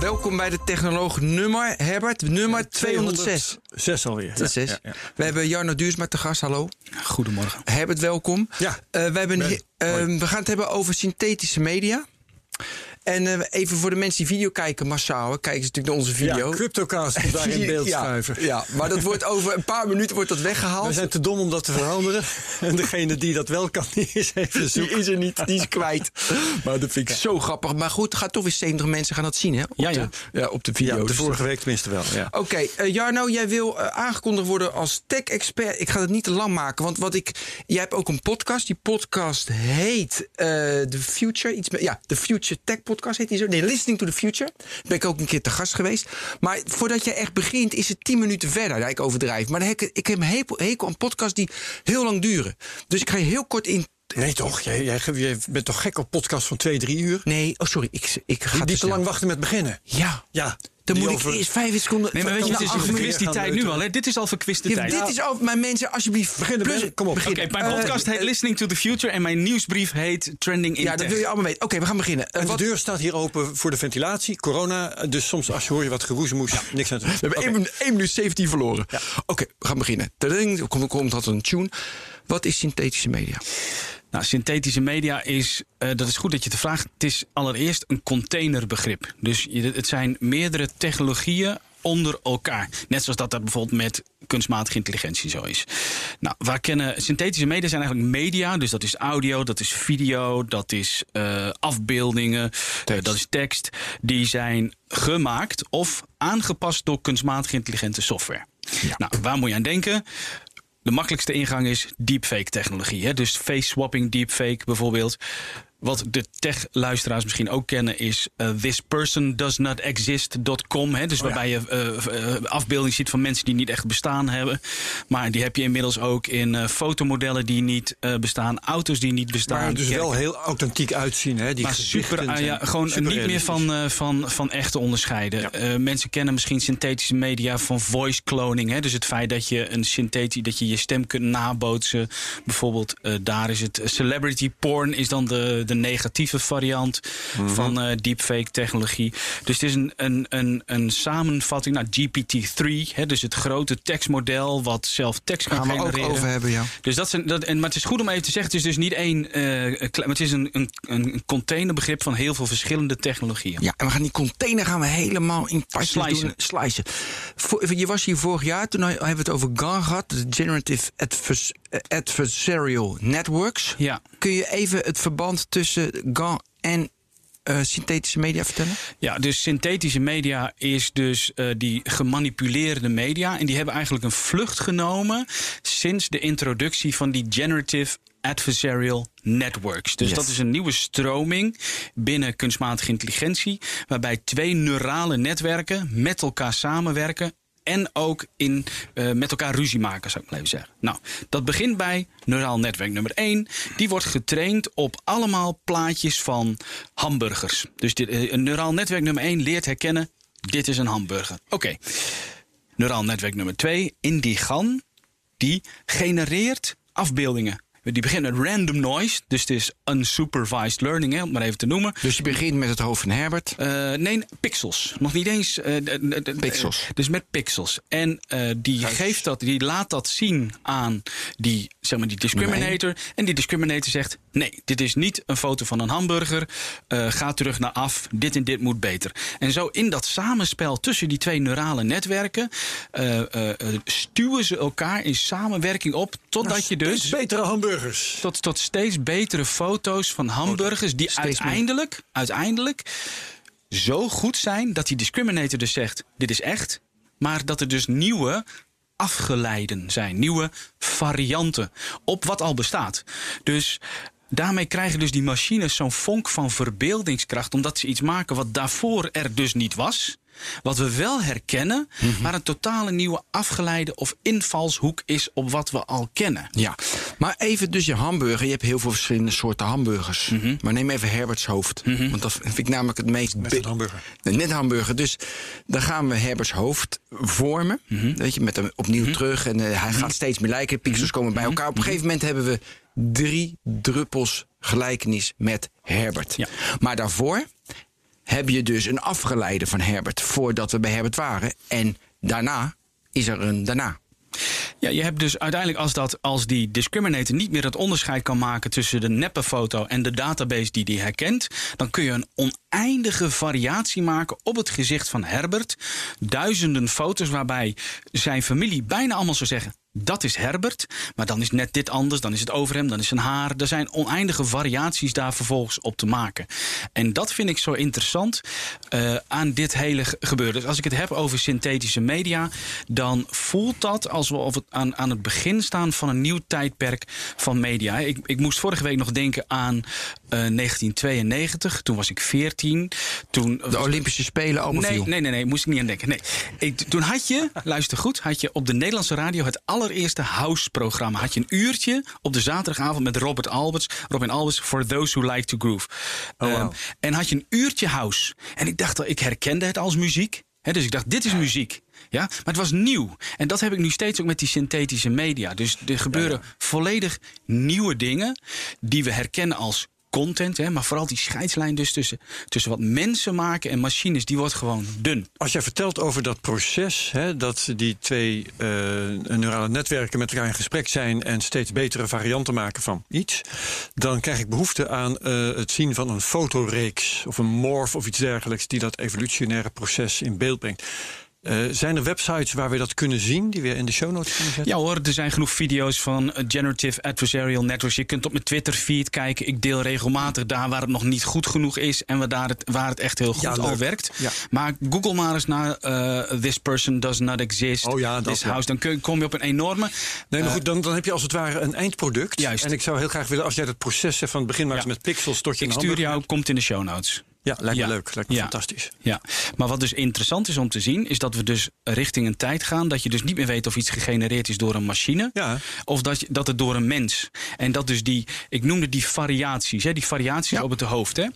Welkom bij de technoloog nummer, Herbert, nummer 206. 6 alweer. Dat is zes. We hebben Jarno Duursma te gast, hallo. Goedemorgen. Herbert, welkom. Ja. Eh, we, hebben, eh, hoi. we gaan het hebben over synthetische media. En eh, even voor de mensen die video kijken massaal, hè, kijken ze natuurlijk naar onze video. Ja, CryptoCast komt daar in beeld ja, schuiven. Ja, maar dat wordt over een paar minuten wordt dat weggehaald. We zijn te dom om dat te veranderen. En degene die dat wel kan, die is even Die zoeken. is er niet, die is kwijt. Maar dat vind ik zo grappig. Maar goed, gaat toch weer 70 mensen gaan dat zien, hè? Op Ja, ja. De, ja, op de Ja, video. de vorige week tenminste wel. Ja. Oké, eh, Jarno, jij wil eh, aangekondigd worden als tech-expert. Ik ga het niet te lang maken, want wat ik. Jij hebt ook een podcast. Die podcast heet The Future. Iets met, ja, The Future Tech Podcast heet die zo. Nee, Listening to the Future. Ben ik ook een keer te gast geweest. Maar voordat jij echt begint, is het 10 minuten verder. Ja, ik overdrijf. Maar ik, ik heb een hekel, hekel aan podcasts die heel lang duren. Dus ik ga je heel kort in. Nee toch, jij, jij, jij bent toch gek op podcast van 2, 3 uur? Nee, oh sorry, ik, ik ga Die, die te lang wachten met beginnen. Ja, Ja, dan die moet over- ik eerst vijf seconden. Nee, maar weet je, het is al verkwist die tijd nu al. Hè? Dit is al verkwiste Ja, tijd. dit is over. Maar mensen, alsjeblieft. Beginnen, plus- Ben. Kom op. begin. Oké, mijn Eh, podcast heet eh, Listening to the Future en mijn nieuwsbrief heet Trending in Ja, dat wil je allemaal weten. Oké, we gaan beginnen. En wat- de deur staat hier open voor de ventilatie, corona. Dus soms als je hoor je wat geroezemoes, niks aan te doen. We hebben Oké. 1 minuut, 1 minuut 17 verloren. Oké, we gaan beginnen. Tading, Er komt, er komt altijd een tune. Wat is synthetische media? Nou, synthetische media is, eh, dat is goed dat je het vraagt. Het is allereerst een containerbegrip. Dus je, het zijn meerdere technologieën onder elkaar. Net zoals dat dat bijvoorbeeld met kunstmatige intelligentie zo is. Nou, waar kennen synthetische media zijn eigenlijk media. Dus dat is audio, dat is video, dat is eh, afbeeldingen, eh, dat is tekst. Die zijn gemaakt of aangepast door kunstmatige intelligente software. Nou, waar moet je aan denken? De makkelijkste ingang is deepfake technologie. Hè? Dus face swapping deepfake bijvoorbeeld. Wat de tech-luisteraars misschien ook kennen is uh, thispersondoesnotexist.com. Hè? Dus waarbij je uh, afbeelding ziet van mensen die niet echt bestaan hebben. Maar die heb je inmiddels ook in uh, fotomodellen die niet bestaan, auto's die niet bestaan. Maar dus wel heel authentiek uitzien. Hè? Die maar super, uh, ja, gewoon super niet meer van, van, van echt te onderscheiden. Ja. Mensen kennen misschien synthetische media van voice cloning. Hè? Dus het feit dat je een synthetie, dat je je stem kunt nabootsen. Bijvoorbeeld, daar is het celebrity porn is dan de, de negatieve variant mm -hmm. van uh, deepfake technologie. Dus het is een, een, een, een samenvatting naar nou, GPT-3. Hè? Dus het grote tekstmodel wat zelf tekst kan Gaan we genereren. ook over hebben, ja. Dus dat zijn, dat, en, maar het is goed om even te zeggen, het is dus niet één, uh, het is een, een, een containerbegrip van heel veel verschillende technologieën. Ja, en we gaan die container gaan we helemaal in Slicen. doen. Slicen. Voor, je was hier vorig jaar, toen hebben we het over GAN gehad, de Generative Advers Adversarial Networks. Ja. Kun je even het verband tussen GAN en uh, synthetische media vertellen? Ja, dus synthetische media is dus uh, die gemanipuleerde media. En die hebben eigenlijk een vlucht genomen sinds de introductie van die generative adversarial networks. Dus Yes. dat is een nieuwe stroming binnen kunstmatige intelligentie, waarbij twee neurale netwerken met elkaar samenwerken en ook in, uh, met elkaar ruzie maken, zou ik maar even zeggen. Nou, dat begint bij neuraal netwerk nummer 1. Die wordt getraind op allemaal plaatjes van hamburgers. Dus dit, uh, neuraal netwerk nummer 1 leert herkennen, dit is een hamburger. Oké. Neuraal netwerk nummer 2, Indigan, die genereert afbeeldingen. Die begint met random noise, dus het is unsupervised learning, hè, om het maar even te noemen. Dus je begint met het hoofd van Herbert? Uh, nee, pixels. Nog niet eens. Uh, pixels. Dus met pixels. En uh, die Huis. geeft dat, die laat dat zien aan die, zeg maar, die discriminator. Nee. En die discriminator zegt: nee, dit is niet een foto van een hamburger. Ga terug naar af. Dit en dit moet beter. En zo in dat samenspel tussen die twee neurale netwerken stuwen ze elkaar in samenwerking op. Totdat nou, je dus. Betere hamburgers. Tot, tot steeds betere foto's van hamburgers. Die Steeds uiteindelijk, uiteindelijk zo goed zijn dat die discriminator dus zegt: dit is echt. Maar dat er dus nieuwe afgeleiden zijn. Nieuwe varianten op wat al bestaat. Dus daarmee krijgen dus die machines zo'n vonk van verbeeldingskracht. Omdat ze iets maken wat daarvoor er dus niet was. Wat we wel herkennen, maar een totale nieuwe afgeleide of invalshoek is op wat we al kennen. Ja, maar even dus je hamburger. Je hebt heel veel verschillende soorten hamburgers. Maar neem even Herberts hoofd. Want dat vind ik namelijk het meest... Een hamburger. Net hamburger. Dus dan gaan we Herberts hoofd vormen. Weet je, met hem opnieuw terug. En eh, hij gaat steeds meer lijken. Pixels komen bij elkaar. Op een gegeven moment hebben we drie druppels gelijkenis met Herbert. Ja. Maar daarvoor heb je dus een afgeleide van Herbert. Voordat we bij Herbert waren. En daarna is er een daarna. Ja, je hebt dus uiteindelijk als, dat, als die discriminator niet meer het onderscheid kan maken tussen de neppe foto en de database die die herkent, dan kun je een oneindige variatie maken op het gezicht van Herbert. Duizenden foto's waarbij zijn familie bijna allemaal zou zeggen. Dat is Herbert, maar dan is net dit anders. Dan is het over hem, dan is zijn haar. Er zijn oneindige variaties daar vervolgens op te maken. En dat vind ik zo interessant eh, aan dit hele ge- gebeuren. Dus als ik het heb over synthetische media, dan voelt dat alsof we aan, aan het begin staan van een nieuw tijdperk van media. Ik, ik moest vorige week nog denken aan eh, 1992. Toen was ik 14. Toen De Olympische Spelen Nee, Oberviel. nee, nee, nee, moest ik niet aan denken. Nee. Ik, toen had je, luister goed, had je op de Nederlandse radio het allereerste house-programma. Had je een uurtje op de zaterdagavond met Robert Alberts. Robin Alberts, For Those Who Like to Groove. Oh, wow. Ehm, en had je een uurtje house. En ik dacht, al, ik herkende het als muziek. Dus ik dacht, dit is muziek. Ja, maar het was nieuw. En dat heb ik nu steeds ook met die synthetische media. Dus er gebeuren volledig nieuwe dingen die we herkennen als content. Hè, maar vooral die scheidslijn dus tussen, tussen wat mensen maken en machines, die wordt gewoon dun. Als jij vertelt over dat proces, hè, dat die twee eh, neurale netwerken met elkaar in gesprek zijn en steeds betere varianten maken van iets, dan krijg ik behoefte aan eh, het zien van een fotoreeks of een morph of iets dergelijks die dat evolutionaire proces in beeld brengt. Eh, zijn er websites waar we dat kunnen zien, die we in de show notes kunnen zetten? Ja hoor, er zijn genoeg video's van Generative Adversarial Networks. Je kunt op mijn Twitter feed kijken. Ik deel regelmatig daar waar het nog niet goed genoeg is en waar, daar het, waar het echt heel goed Ja, al werkt. Ja. Maar google maar eens naar eh, This Person Does Not Exist. Oh ja, dat, This. House. Dan kun- kom je op een enorme... Nee, maar Eh, goed, dan, dan heb je als het ware een eindproduct. Juist. En ik zou heel graag willen, als jij dat proces van het begin maakt met pixels tot je ik stuur jou, komt in de show notes. Ja, lijkt me Ja. leuk. Lijkt me Ja. fantastisch. Ja, maar wat dus interessant is om te zien, is dat we dus richting een tijd gaan dat je dus niet meer weet of iets gegenereerd is door een machine Ja. of dat, je, dat het door een mens. En dat dus die, ik noemde die variaties, hè, die variaties op het hoofd. Hè.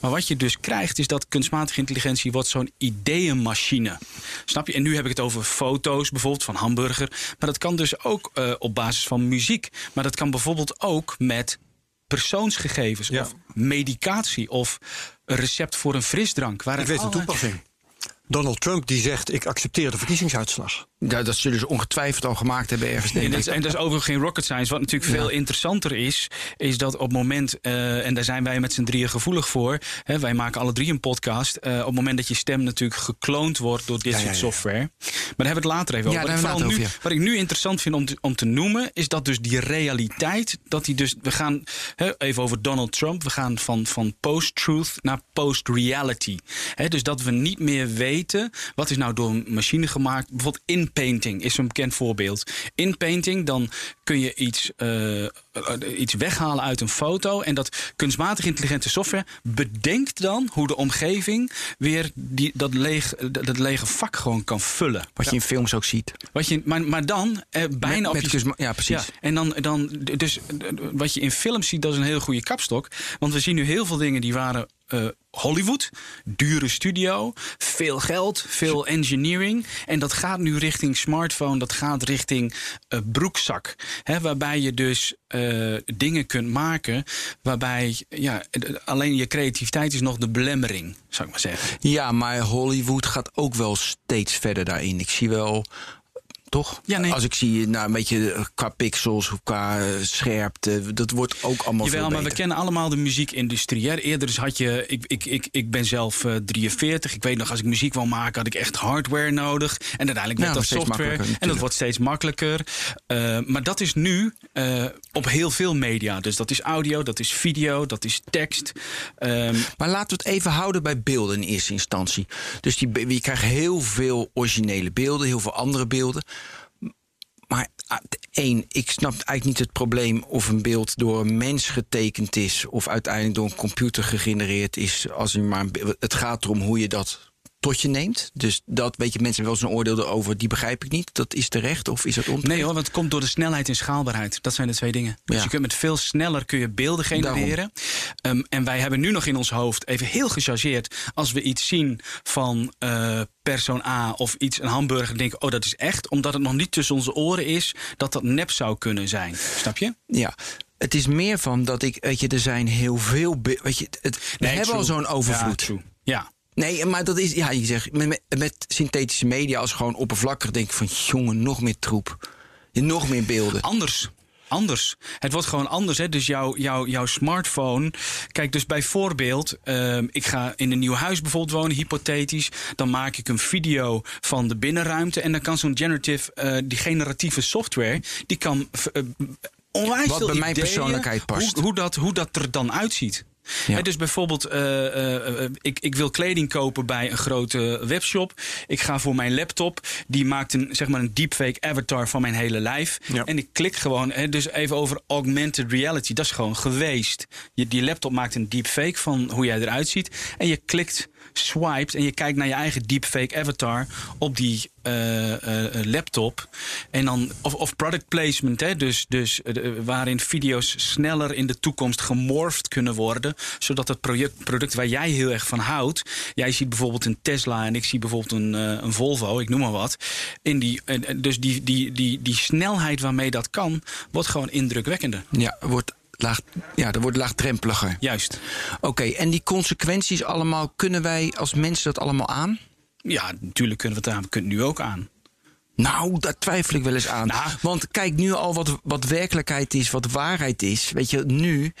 Maar wat je dus krijgt, is dat kunstmatige intelligentie wordt zo'n ideeënmachine. Snap je? En nu heb ik het over foto's bijvoorbeeld van hamburger. Maar dat kan dus ook eh, op basis van muziek. Maar dat kan bijvoorbeeld ook met persoonsgegevens of medicatie of recept voor een frisdrank. Waar Ik het weet een allerlei- toepassing. Donald Trump die zegt: Ik accepteer de verkiezingsuitslag. Ja, dat zullen ze ongetwijfeld al gemaakt hebben ergens. En dat, is, en dat is overigens geen rocket science. Wat natuurlijk veel interessanter is, is dat op het moment, eh, en daar zijn wij met z'n drieën gevoelig voor. Hè, wij maken alle drie een podcast. eh, op het moment dat je stem natuurlijk gekloond wordt door dit Ja, soort software. Maar daar hebben we het later even over. Wat ik, nu, wat ik nu interessant vind om te, om te noemen, is dat dus die realiteit, dat die dus, we gaan hè, even over Donald Trump, we gaan van, van post-truth naar post-reality. Dus dat we niet meer weten, wat is nou door een machine gemaakt. Bijvoorbeeld inpainting is een bekend voorbeeld. Inpainting, dan kun je iets, eh, eh, iets weghalen uit een foto. En dat kunstmatig intelligente software bedenkt dan hoe de omgeving weer die, dat, leeg, dat, dat lege vak gewoon kan vullen. Wat je in films ook ziet. Wat je, maar, maar dan eh, bijna Met- op met je... kunstma- ja, precies. Ja, en dan, dan, dus wat je in films ziet, dat is een heel goede kapstok. Want we zien nu heel veel dingen die waren eh, Hollywood, dure studio, veel geld, veel engineering. En dat gaat nu richting smartphone, dat gaat richting eh, broekzak. Hè, waarbij je dus eh, dingen kunt maken waarbij ja, alleen je creativiteit is nog de belemmering, zou ik maar zeggen. Ja, maar Hollywood gaat ook wel steeds verder daarin. Ik zie wel. Toch? Ja, nee. Als ik zie, nou, een beetje eh, qua pixels, qua eh, scherpte, dat wordt ook allemaal Jawel, maar we kennen allemaal de muziekindustrie. Hè. Eerder dus had je, ik, ik, ik, ik ben zelf eh, 43. Ik weet nog, als ik muziek wil maken, had ik echt hardware nodig. En uiteindelijk werd dat software. En dat wordt steeds makkelijker. Eh, maar dat is nu eh, op heel veel media. Dus dat is audio, dat is video, dat is tekst. Ehm, Maar laten we het even houden bij beelden in eerste instantie. Dus die, je krijgt heel veel originele beelden, heel veel andere beelden. Maar ah, één, ik snap eigenlijk niet het probleem of een beeld door een mens getekend is of uiteindelijk door een computer gegenereerd is. Als je maar het gaat erom hoe je dat tot je neemt. Dus dat, weet je, mensen hebben wel eens een oordeel over, die begrijp ik niet. Dat is terecht of is dat onterecht? Nee hoor, want het komt door de snelheid en schaalbaarheid. Dat zijn de twee dingen. Dus Ja. je kunt met veel sneller kun je beelden genereren. Ehm, en wij hebben nu nog in ons hoofd, even heel gechargeerd... als we iets zien van eh, persoon A of iets, een hamburger... denken, oh dat is echt, omdat het nog niet tussen onze oren is... dat dat nep zou kunnen zijn. Snap je? Ja. Het is meer van dat ik, weet je, er zijn heel veel. Weet je, het, we Nee, hebben al zo'n overvloed. Ja. Nee, maar dat is, ja, je zegt, met, met, synthetische media als gewoon oppervlakkig denk ik van, jongen, nog meer troep. Nog meer beelden. Anders. Anders. Het wordt gewoon anders. Hè? Dus jouw, jouw, jouw smartphone. Kijk, dus bijvoorbeeld, ehm, ik ga in een nieuw huis bijvoorbeeld wonen, hypothetisch. Dan maak ik een video van de binnenruimte. En dan kan zo'n generative, eh, die generatieve software, die kan eh, onwijs Wat veel bij mijn ideeën persoonlijkheid past. Hoe, hoe, dat, hoe dat er dan uitziet. Ja. Dus bijvoorbeeld, eh, eh, eh, ik, ik wil kleding kopen bij een grote webshop. Ik ga voor mijn laptop. Die maakt een, zeg maar een deepfake avatar van mijn hele lijf. Ja. En ik klik gewoon, hè, dus even over augmented reality. Dat is gewoon geweest. Je, die laptop maakt een deepfake van hoe jij eruit ziet. En je klikt, swiped en je kijkt naar je eigen deepfake avatar op die eh, eh, eh, laptop. En dan, of, of product placement, hè, dus, dus waarin video's sneller in de toekomst gemorfd kunnen worden. Zodat het project, product waar jij heel erg van houdt. Jij ziet bijvoorbeeld een Tesla en ik zie bijvoorbeeld een, een Volvo, ik noem maar wat. In die, dus die, die, die, die snelheid waarmee dat kan, wordt gewoon indrukwekkender. Ja, wordt laag, ja, dat wordt laagdrempeliger. Juist. Oké, en die consequenties allemaal, kunnen wij als mensen dat allemaal aan? Ja, natuurlijk kunnen we het aan. We kunnen het nu ook aan. Nou, daar twijfel ik wel eens aan. Nou. Want kijk nu al wat, wat werkelijkheid is, wat waarheid is. Weet je, nu,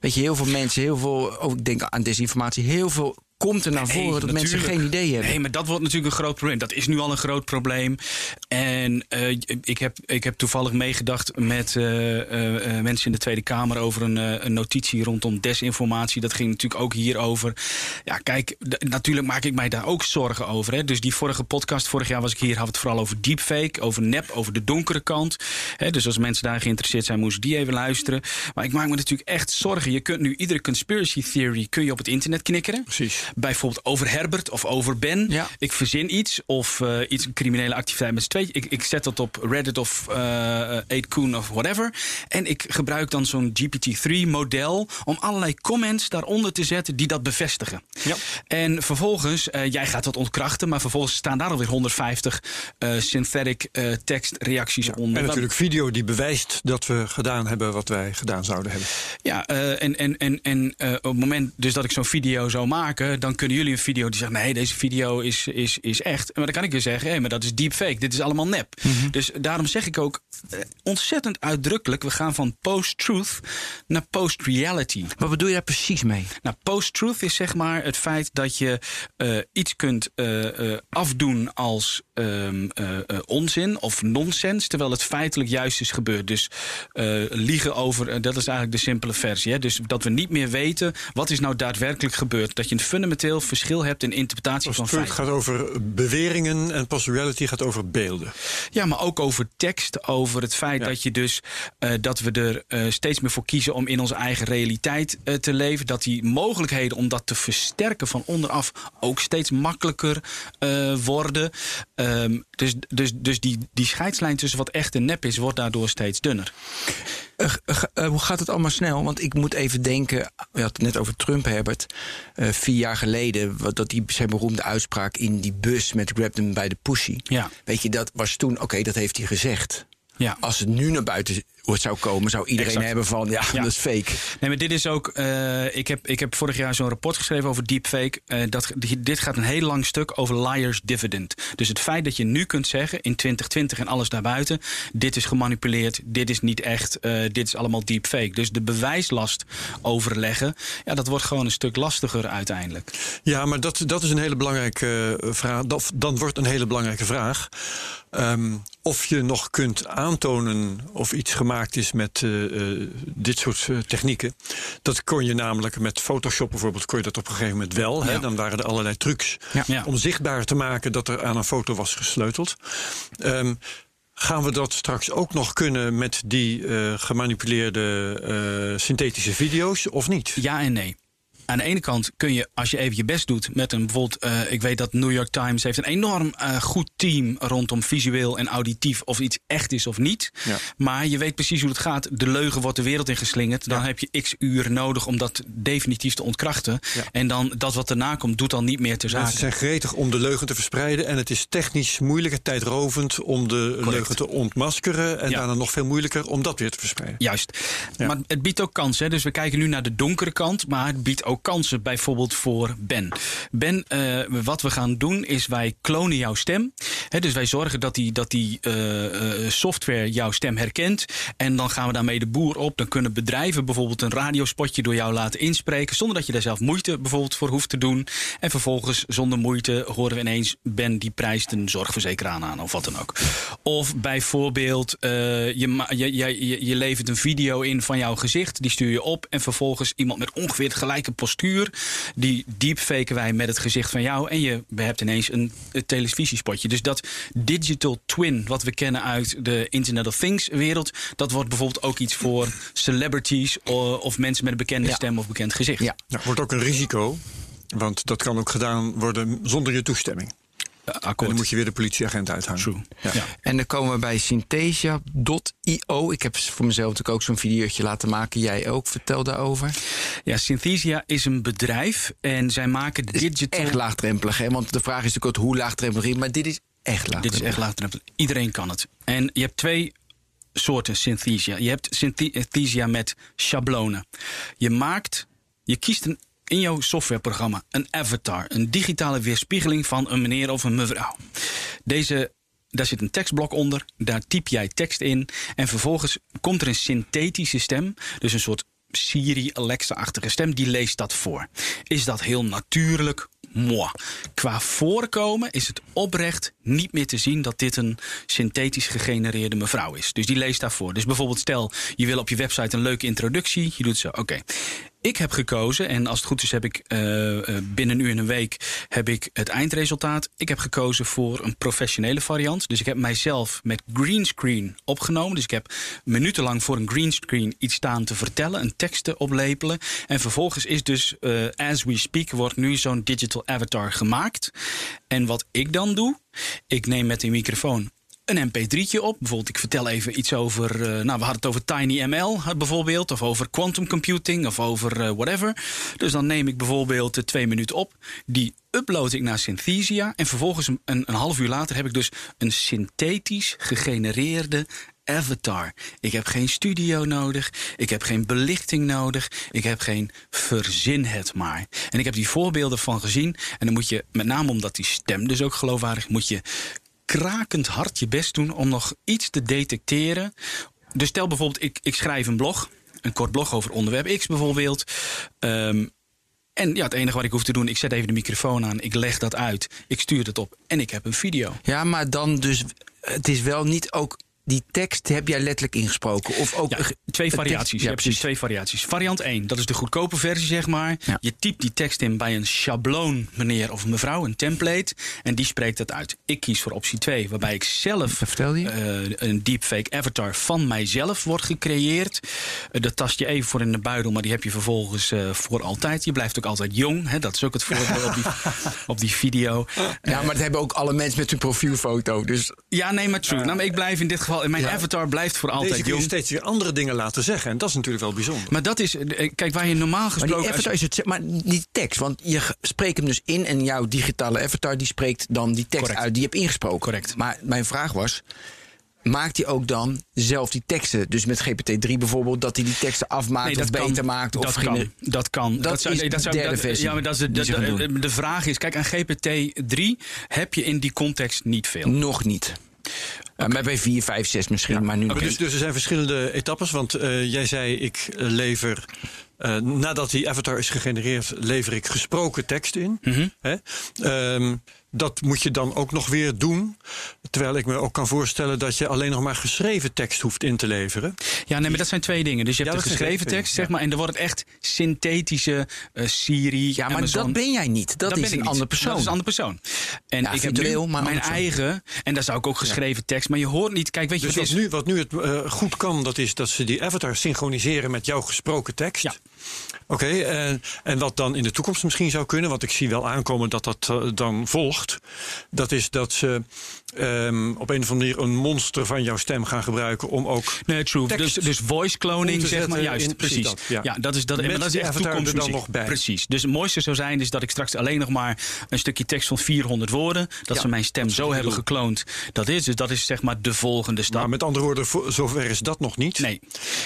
weet je, heel veel mensen, heel veel, oh, ik denk aan desinformatie, heel veel komt er naar Nee, voren dat mensen geen idee hebben. Nee, maar dat wordt natuurlijk een groot probleem. Dat is nu al een groot probleem. En eh, ik, heb, ik heb toevallig meegedacht met eh, eh, mensen in de Tweede Kamer over een, een notitie rondom desinformatie. Dat ging natuurlijk ook hierover. Ja, kijk, natuurlijk maak ik mij daar ook zorgen over. Hè. Dus die vorige podcast, vorig jaar was ik hier, we het vooral over deepfake, over nep, over de donkere kant. Hè, dus als mensen daar geïnteresseerd zijn, moesten die even luisteren. Maar ik maak me natuurlijk echt zorgen. Je kunt nu iedere conspiracy theory kun je op het internet knikkeren. Precies. Bijvoorbeeld over Herbert of over Ben. Ja. Ik verzin iets of eh, iets, een criminele activiteit met z'n tweeën. Ik, ik zet dat op Reddit of eh 8kun of whatever. En ik gebruik dan zo'n GPT-3-model om allerlei comments daaronder te zetten die dat bevestigen. Ja. En vervolgens, eh, jij gaat dat ontkrachten, maar vervolgens staan daar alweer 150 eh, synthetic tekstreacties onder. En natuurlijk video die bewijst dat we gedaan hebben wat wij gedaan zouden hebben. Ja, en, en, en, en op het moment dus dat ik zo'n video zou maken, dan kunnen jullie een video die zegt: nee, deze video is, is, is echt. Maar dan kan ik weer zeggen: hé, maar dat is deepfake. Dit is allemaal nep. Dus daarom zeg ik ook eh, ontzettend uitdrukkelijk: we gaan van post-truth naar post-reality. Wat bedoel je daar precies mee? Nou, post-truth is zeg maar het feit dat je eh, iets kunt eh, eh, afdoen als ehm, eh, eh, onzin of nonsens, terwijl het feitelijk juist is gebeurd. Dus eh, liegen over, eh, dat is eigenlijk de simpele versie. Hè? Dus dat we niet meer weten wat is nou daadwerkelijk gebeurd. Dat je een fundamenteel verschil hebt in interpretatie van feiten. gaat over beweringen en post-reality gaat over beelden. Ja, maar ook over tekst, over het feit Ja. dat je dus eh, dat we er eh, steeds meer voor kiezen om in onze eigen realiteit eh, te leven. Dat die mogelijkheden om dat te versterken van onderaf ook steeds makkelijker worden. Ehm, dus dus, dus die, die scheidslijn tussen wat echt en nep is, wordt daardoor steeds dunner. Eh, eh, eh, hoe gaat het allemaal snel? Want ik moet even denken. We hadden het net over Trump, Herbert. vier jaar geleden. wat- Dat die zijn beroemde uitspraak in die bus met Grab by the pussy. Ja. Weet je, dat was toen. Oké, dat heeft hij gezegd. Ja. Als het nu naar buiten zou komen, zou iedereen Exact. hebben van. Ja, Ja. dat is fake. Nee, maar dit is ook. eh, ik, heb, ik heb vorig jaar zo'n rapport geschreven over deepfake. Eh, dat, dit gaat een heel lang stuk over liars dividend. Dus het feit dat je nu kunt zeggen in 2020 en alles daarbuiten. Dit is gemanipuleerd, dit is niet echt, eh, dit is allemaal deepfake. Dus de bewijslast overleggen. Ja, dat wordt gewoon een stuk lastiger uiteindelijk. Ja, maar dat, dat is een hele belangrijke vraag. Dat, dan wordt een hele belangrijke vraag. ehm, of je nog kunt aantonen of iets gemaakt is met eh, eh, dit soort eh, technieken. Dat kon je namelijk met Photoshop bijvoorbeeld, kon je dat op een gegeven moment wel. Hè? Dan waren er allerlei trucs Ja. Om zichtbaar te maken dat er aan een foto was gesleuteld. Ehm, Gaan we dat straks ook nog kunnen met die eh, gemanipuleerde eh, synthetische video's of niet? Ja en nee. Aan de ene kant kun je, als je even je best doet met een bijvoorbeeld, eh, ik weet dat New York Times heeft een enorm eh, goed team rondom visueel en auditief of iets echt is of niet. Ja. Maar je weet precies hoe het gaat. De leugen wordt de wereld in geslingerd. Dan heb je x uur nodig om dat definitief te ontkrachten. Ja. En dan dat wat erna komt, doet dan niet meer ter Mensen zake. zijn gretig om de leugen te verspreiden. En het is technisch moeilijk en tijdrovend om de leugen te ontmaskeren. En Ja. daarna nog veel moeilijker om dat weer te verspreiden. Juist. Ja. Maar het biedt ook kansen. Hè? Dus we kijken nu naar de donkere kant. Maar het biedt ook kansen bijvoorbeeld voor Ben. Ben, eh, wat we gaan doen is wij klonen jouw stem. Dus wij zorgen dat die, dat die eh, eh, software jouw stem herkent. En dan gaan we daarmee de boer op. Dan kunnen bedrijven bijvoorbeeld een radiospotje door jou laten inspreken. Zonder dat je daar zelf moeite bijvoorbeeld voor hoeft te doen. En vervolgens zonder moeite horen we ineens Ben die prijst een zorgverzekeraar aan of wat dan ook. Of bijvoorbeeld je, je, je, je levert een video in van jouw gezicht. Die stuur je op. En vervolgens iemand met ongeveer het gelijke postuur. Die deepfaken wij met het gezicht van jou. En je hebt ineens een, een televisiespotje. Dus dat digital twin wat we kennen uit de Internet of Things wereld. Dat wordt bijvoorbeeld ook iets voor celebrities o- of mensen met een bekende Ja. stem of bekend gezicht. Ja. Nou, wordt ook een risico. Want dat kan ook gedaan worden zonder je toestemming. Ja, En akkoord. dan moet je weer de politieagent uithangen. True. Ja. Ja. En dan komen we bij Synthesia.io. Ik heb voor mezelf natuurlijk ook zo'n videootje laten maken. Jij ook. Vertel daarover. Ja, Synthesia is een bedrijf en zij maken digital. Echt laagdrempelig, hè? Want de vraag is natuurlijk ook hoe laagdrempelig is. Maar dit is echt laagdrempelig. Dit is echt laagdrempelig. Iedereen kan het. En je hebt twee soorten Synthesia. Je hebt Synthesia met schablonen. Je maakt, je kiest een, in jouw softwareprogramma een avatar, een digitale weerspiegeling van een meneer of een mevrouw. Deze, daar zit een tekstblok onder, daar typ jij tekst in en vervolgens komt er een synthetische stem, dus een soort Siri, Alexa-achtige stem, die leest dat voor. Is dat heel natuurlijk? Moi. Qua voorkomen is het oprecht niet meer te zien dat dit een synthetisch gegenereerde mevrouw is. Dus die leest daarvoor. Dus bijvoorbeeld stel, je wil op je website een leuke introductie. Je doet zo, oké. Ik heb gekozen, en als het goed is heb ik eh, binnen nu in een week heb ik het eindresultaat. Ik heb gekozen voor een professionele variant. Dus ik heb mijzelf met greenscreen opgenomen. Dus ik heb minutenlang voor een greenscreen iets staan te vertellen, een tekst te oplepelen. En vervolgens is dus, eh, as we speak, wordt nu zo'n digital avatar gemaakt. En wat ik dan doe, ik neem met die microfoon een mp3'tje op. Bijvoorbeeld, ik vertel even iets over... eh, nou, we hadden het over TinyML eh, bijvoorbeeld... of over quantum computing of over eh, whatever. Dus dan neem ik bijvoorbeeld de twee minuten op. Die upload ik naar Synthesia. En vervolgens een, een, een half uur later heb ik dus een synthetisch gegenereerde avatar. Ik heb geen studio nodig. Ik heb geen belichting nodig. Ik heb geen verzin het maar. En ik heb die voorbeelden van gezien. En dan moet je, met name omdat die stem dus ook geloofwaardig, moet je krakend hard je best doen om nog iets te detecteren. Dus stel bijvoorbeeld, ik, ik schrijf een blog. Een kort blog over onderwerp X bijvoorbeeld. Ehm, en ja, het enige wat ik hoef te doen, ik zet even de microfoon aan, ik leg dat uit, ik stuur het op en ik heb een video. Ja, maar dan dus... Het is wel niet ook... Die tekst heb jij letterlijk ingesproken. Of ook Ja, twee variaties. tekst- je hebt dus twee variaties. Variant 1, dat is de goedkope versie, zeg maar. Ja. Je typt die tekst in bij een schabloon, meneer of mevrouw, een template. En die spreekt dat uit. Ik kies voor optie 2, waarbij ik zelf Vertel je? eh, een deepfake avatar van mijzelf wordt gecreëerd. Eh, dat tast je even voor in de buidel, maar die heb je vervolgens eh, voor altijd. Je blijft ook altijd jong. Hè? Dat is ook het voordeel op, die, op die video. Ja, maar dat hebben ook alle mensen met hun profielfoto. Dus Ja, nee, maar true. Nou, maar ik blijf in dit geval, mijn avatar blijft voor Deze altijd kun je jong. steeds weer andere dingen laten zeggen. En dat is natuurlijk wel bijzonder. Maar dat is, eh, kijk, waar je normaal Maar gesproken. die als je- avatar is het, maar die tekst, want je spreekt hem dus in en jouw digitale avatar die spreekt dan die tekst Correct. uit die je hebt ingesproken. Correct. Maar mijn vraag was, maakt hij ook dan zelf die teksten, dus met GPT-3 bijvoorbeeld, dat hij die teksten afmaakt of beter maakt? Dat of kan. gener- Dat kan. Dat zou, is nee, dat de zou, derde dat- versie Ja, maar dat is die de vraag is: kijk, aan GPT-3 heb je in die context niet veel. Nog niet. Uh, maar bij 4, 5, 6 misschien, maar nu Maar dus, niet. dus er zijn verschillende etappes. Want eh, jij zei, ik lever... eh, nadat die avatar is gegenereerd, lever ik gesproken tekst in. Mhm. Hè? Ehm, dat moet je dan ook nog weer doen. Terwijl ik me ook kan voorstellen dat je alleen nog maar geschreven tekst hoeft in te leveren. Ja, nee, maar dat zijn twee dingen. Dus je Ja, hebt de dat zijn geschreven tekst, zeg maar, en dan wordt het echt synthetische eh, Siri. Ja, maar Amazon. dat ben jij niet. Dat, ben is ik een niet. andere persoon. Dat is een andere persoon. En Ja, ik heb nu maar mijn eigen, en daar zou ik ook geschreven tekst, maar je hoort niet. Kijk, weet je Dus wat wat het is? nu, wat nu het eh, goed kan, dat is dat ze die avatar synchroniseren met jouw gesproken tekst. Ja. Oké, en, en wat dan in de toekomst misschien zou kunnen, want ik zie wel aankomen dat dat eh, dan volgt, dat is dat ze ehm, op een of andere manier een monster van jouw stem gaan gebruiken om ook. Nee, true. Dus, dus voice cloning, zeg maar. Juist, in- precies. dat, ja. ja. dat is, dat, maar dat is echt er dan nog bij. Precies. Dus het mooiste zou zijn is dat ik straks alleen nog maar een stukje tekst van 400 woorden, dat Ja, ze mijn stem zo hebben gekloond. Dat is dus dat is zeg maar de volgende stap. Maar met andere woorden, zover is dat nog niet. Nee.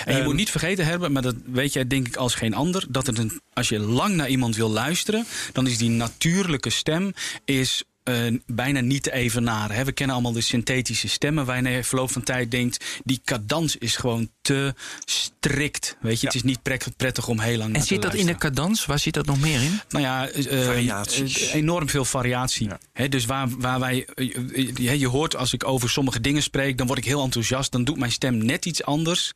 En je Ehm, moet niet vergeten hebben, maar dat weet jij denk ik als geen ander, dat het een, als je lang naar iemand wil luisteren, dan is die natuurlijke stem is eh, bijna niet te evenaren. Hè. We kennen allemaal de synthetische stemmen, waar je na verloop van tijd denkt, die cadans is gewoon te strikt. Weet je, het is niet pret- prettig om heel lang naar En zit dat in de cadans? Waar zit dat nog meer in? Nou ja, eh, eh, enorm veel variatie. Ja. Hè, dus waar, waar wij. eh, je hoort als ik over sommige dingen spreek, dan word ik heel enthousiast. Dan doet mijn stem net iets anders.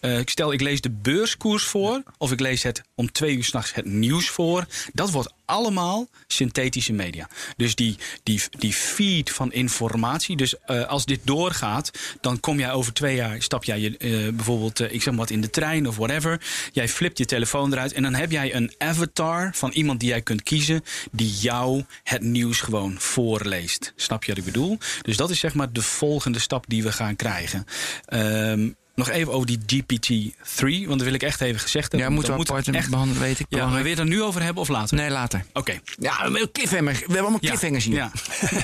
Eh, ik stel, ik lees de beurskoers voor. Of ik lees het om twee uur s'nachts het nieuws voor. Dat wordt allemaal synthetische media. Dus die, die, die feed van informatie. Dus eh, als dit doorgaat, dan kom jij over twee jaar, stap jij je, eh, bijvoorbeeld, eh, ik zeg maar wat, in de trein of whatever. Jij flipt je telefoon eruit en dan heb jij een avatar van iemand die jij kunt kiezen, die jou het nieuws gewoon voorleest. Snap je wat ik bedoel? Dus dat is zeg maar de volgende stap die we gaan krijgen. Ehm, nog even over die GPT-3, want dat wil ik echt even gezegd hebben. Ja, moeten we Dat apart echt. behandelen, weet ik. Ja, maar wil je het er nu over hebben of later? Nee, later. Oké. Ja, we hebben cliffhanger. We hebben allemaal Ja. cliffhangers hier. Ja.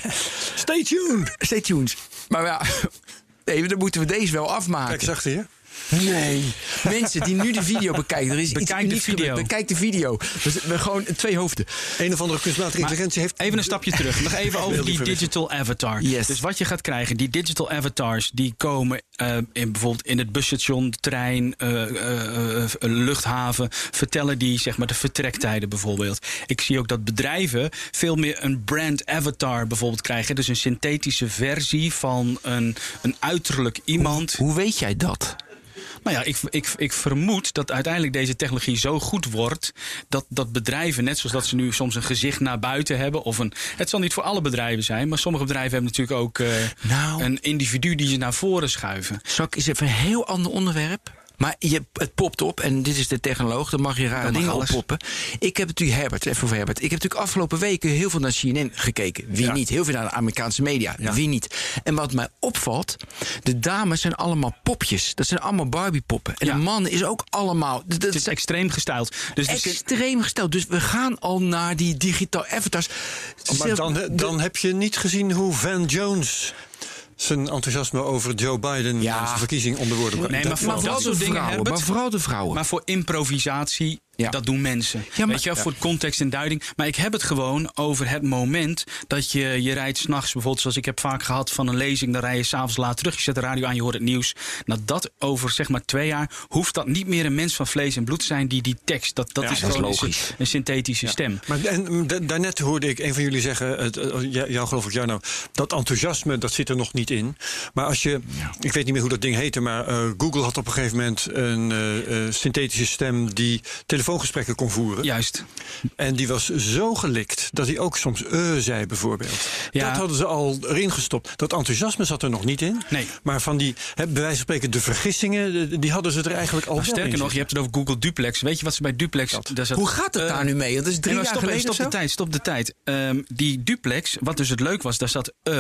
Stay tuned! Stay tuned. Maar ja, nee, dan moeten we deze wel afmaken. Kijk achter je. Nee. Mensen die nu de video bekijken, er is iets Bekijk de unieks video. gebeurd. Bekijk de video. We we gewoon twee hoofden. Een of andere kunstmatige intelligentie heeft. Even een stapje terug. Nog even over die digital avatar. Yes. Dus wat je gaat krijgen, die digital avatars, die komen eh, in, bijvoorbeeld in het busstation, trein, eh, eh, eh, luchthaven, vertellen die zeg maar de vertrektijden bijvoorbeeld. Ik zie ook dat bedrijven veel meer een brand avatar bijvoorbeeld krijgen. Dus een synthetische versie van een, een uiterlijk iemand. Hoe weet jij dat? Nou ja, ik, ik, ik vermoed dat uiteindelijk deze technologie zo goed wordt. Dat, dat bedrijven, net zoals dat ze nu soms een gezicht naar buiten hebben. Of een, het zal niet voor alle bedrijven zijn, maar sommige bedrijven hebben natuurlijk ook eh, Nou. een individu die ze naar voren schuiven. Zal ik eens even een heel ander onderwerp? Maar je, het popt op en dit is de technoloog, dan mag je rare dingen alles. oppoppen. Ik heb natuurlijk Herbert, even over Herbert. Ik heb natuurlijk afgelopen weken heel veel naar CNN gekeken. Wie Ja. niet? Heel veel naar de Amerikaanse media. Ja. Wie niet? En wat mij opvalt, de dames zijn allemaal popjes. Dat zijn allemaal Barbie-poppen. En Ja. de man is ook allemaal. dat- Het is extreem gestyled. Dus extreem gesteld. Dus we gaan al naar die digital avatars. Maar dan, dan heb je niet gezien hoe Van Jones zijn enthousiasme over Joe Biden Ja. en zijn verkiezing onder woorden. Nee, maar Dat- voor maar dat soort dingen, vrouwen. Herbert. Maar vooral de vrouwen. Maar voor improvisatie, Ja. dat doen mensen. Ja, maar- Weet je, wel, voor context en duiding. Maar ik heb het gewoon over het moment dat je, je rijdt s'nachts, bijvoorbeeld zoals ik heb vaak gehad van een lezing, dan rij je s'avonds laat terug, je zet de radio aan, je hoort het nieuws. Nou, dat over zeg maar twee jaar hoeft dat niet meer een mens van vlees en bloed te zijn die die tekst, dat, dat Ja, is dat is gewoon logisch. een, een synthetische stem. Maar en, da- daarnet hoorde ik een van jullie zeggen, het, eh, jou jou geloof ik, jou nou, dat enthousiasme dat zit er nog niet in. Maar als je, ik weet niet meer hoe dat ding heette, maar eh, Google had op een gegeven moment een eh, eh, synthetische stem die telefoongesprekken kon voeren. Juist. En die was zo gelikt dat hij ook soms eh zei bijvoorbeeld. Ja. Dat hadden ze al erin gestopt. Dat enthousiasme zat er nog niet in. Nee. Maar van die, hè, bij wijze van spreken, de vergissingen, die hadden ze er eigenlijk al sterker in nog, je hebt het over Google Duplex. Weet je wat ze bij Duplex... daar zat- Hoe gaat het Eh, daar nu mee? Dat is drie Nee, jaar stop, geleden stop de tijd, stop de tijd. Ehm, die duplex, wat dus het leuk was, daar zat eh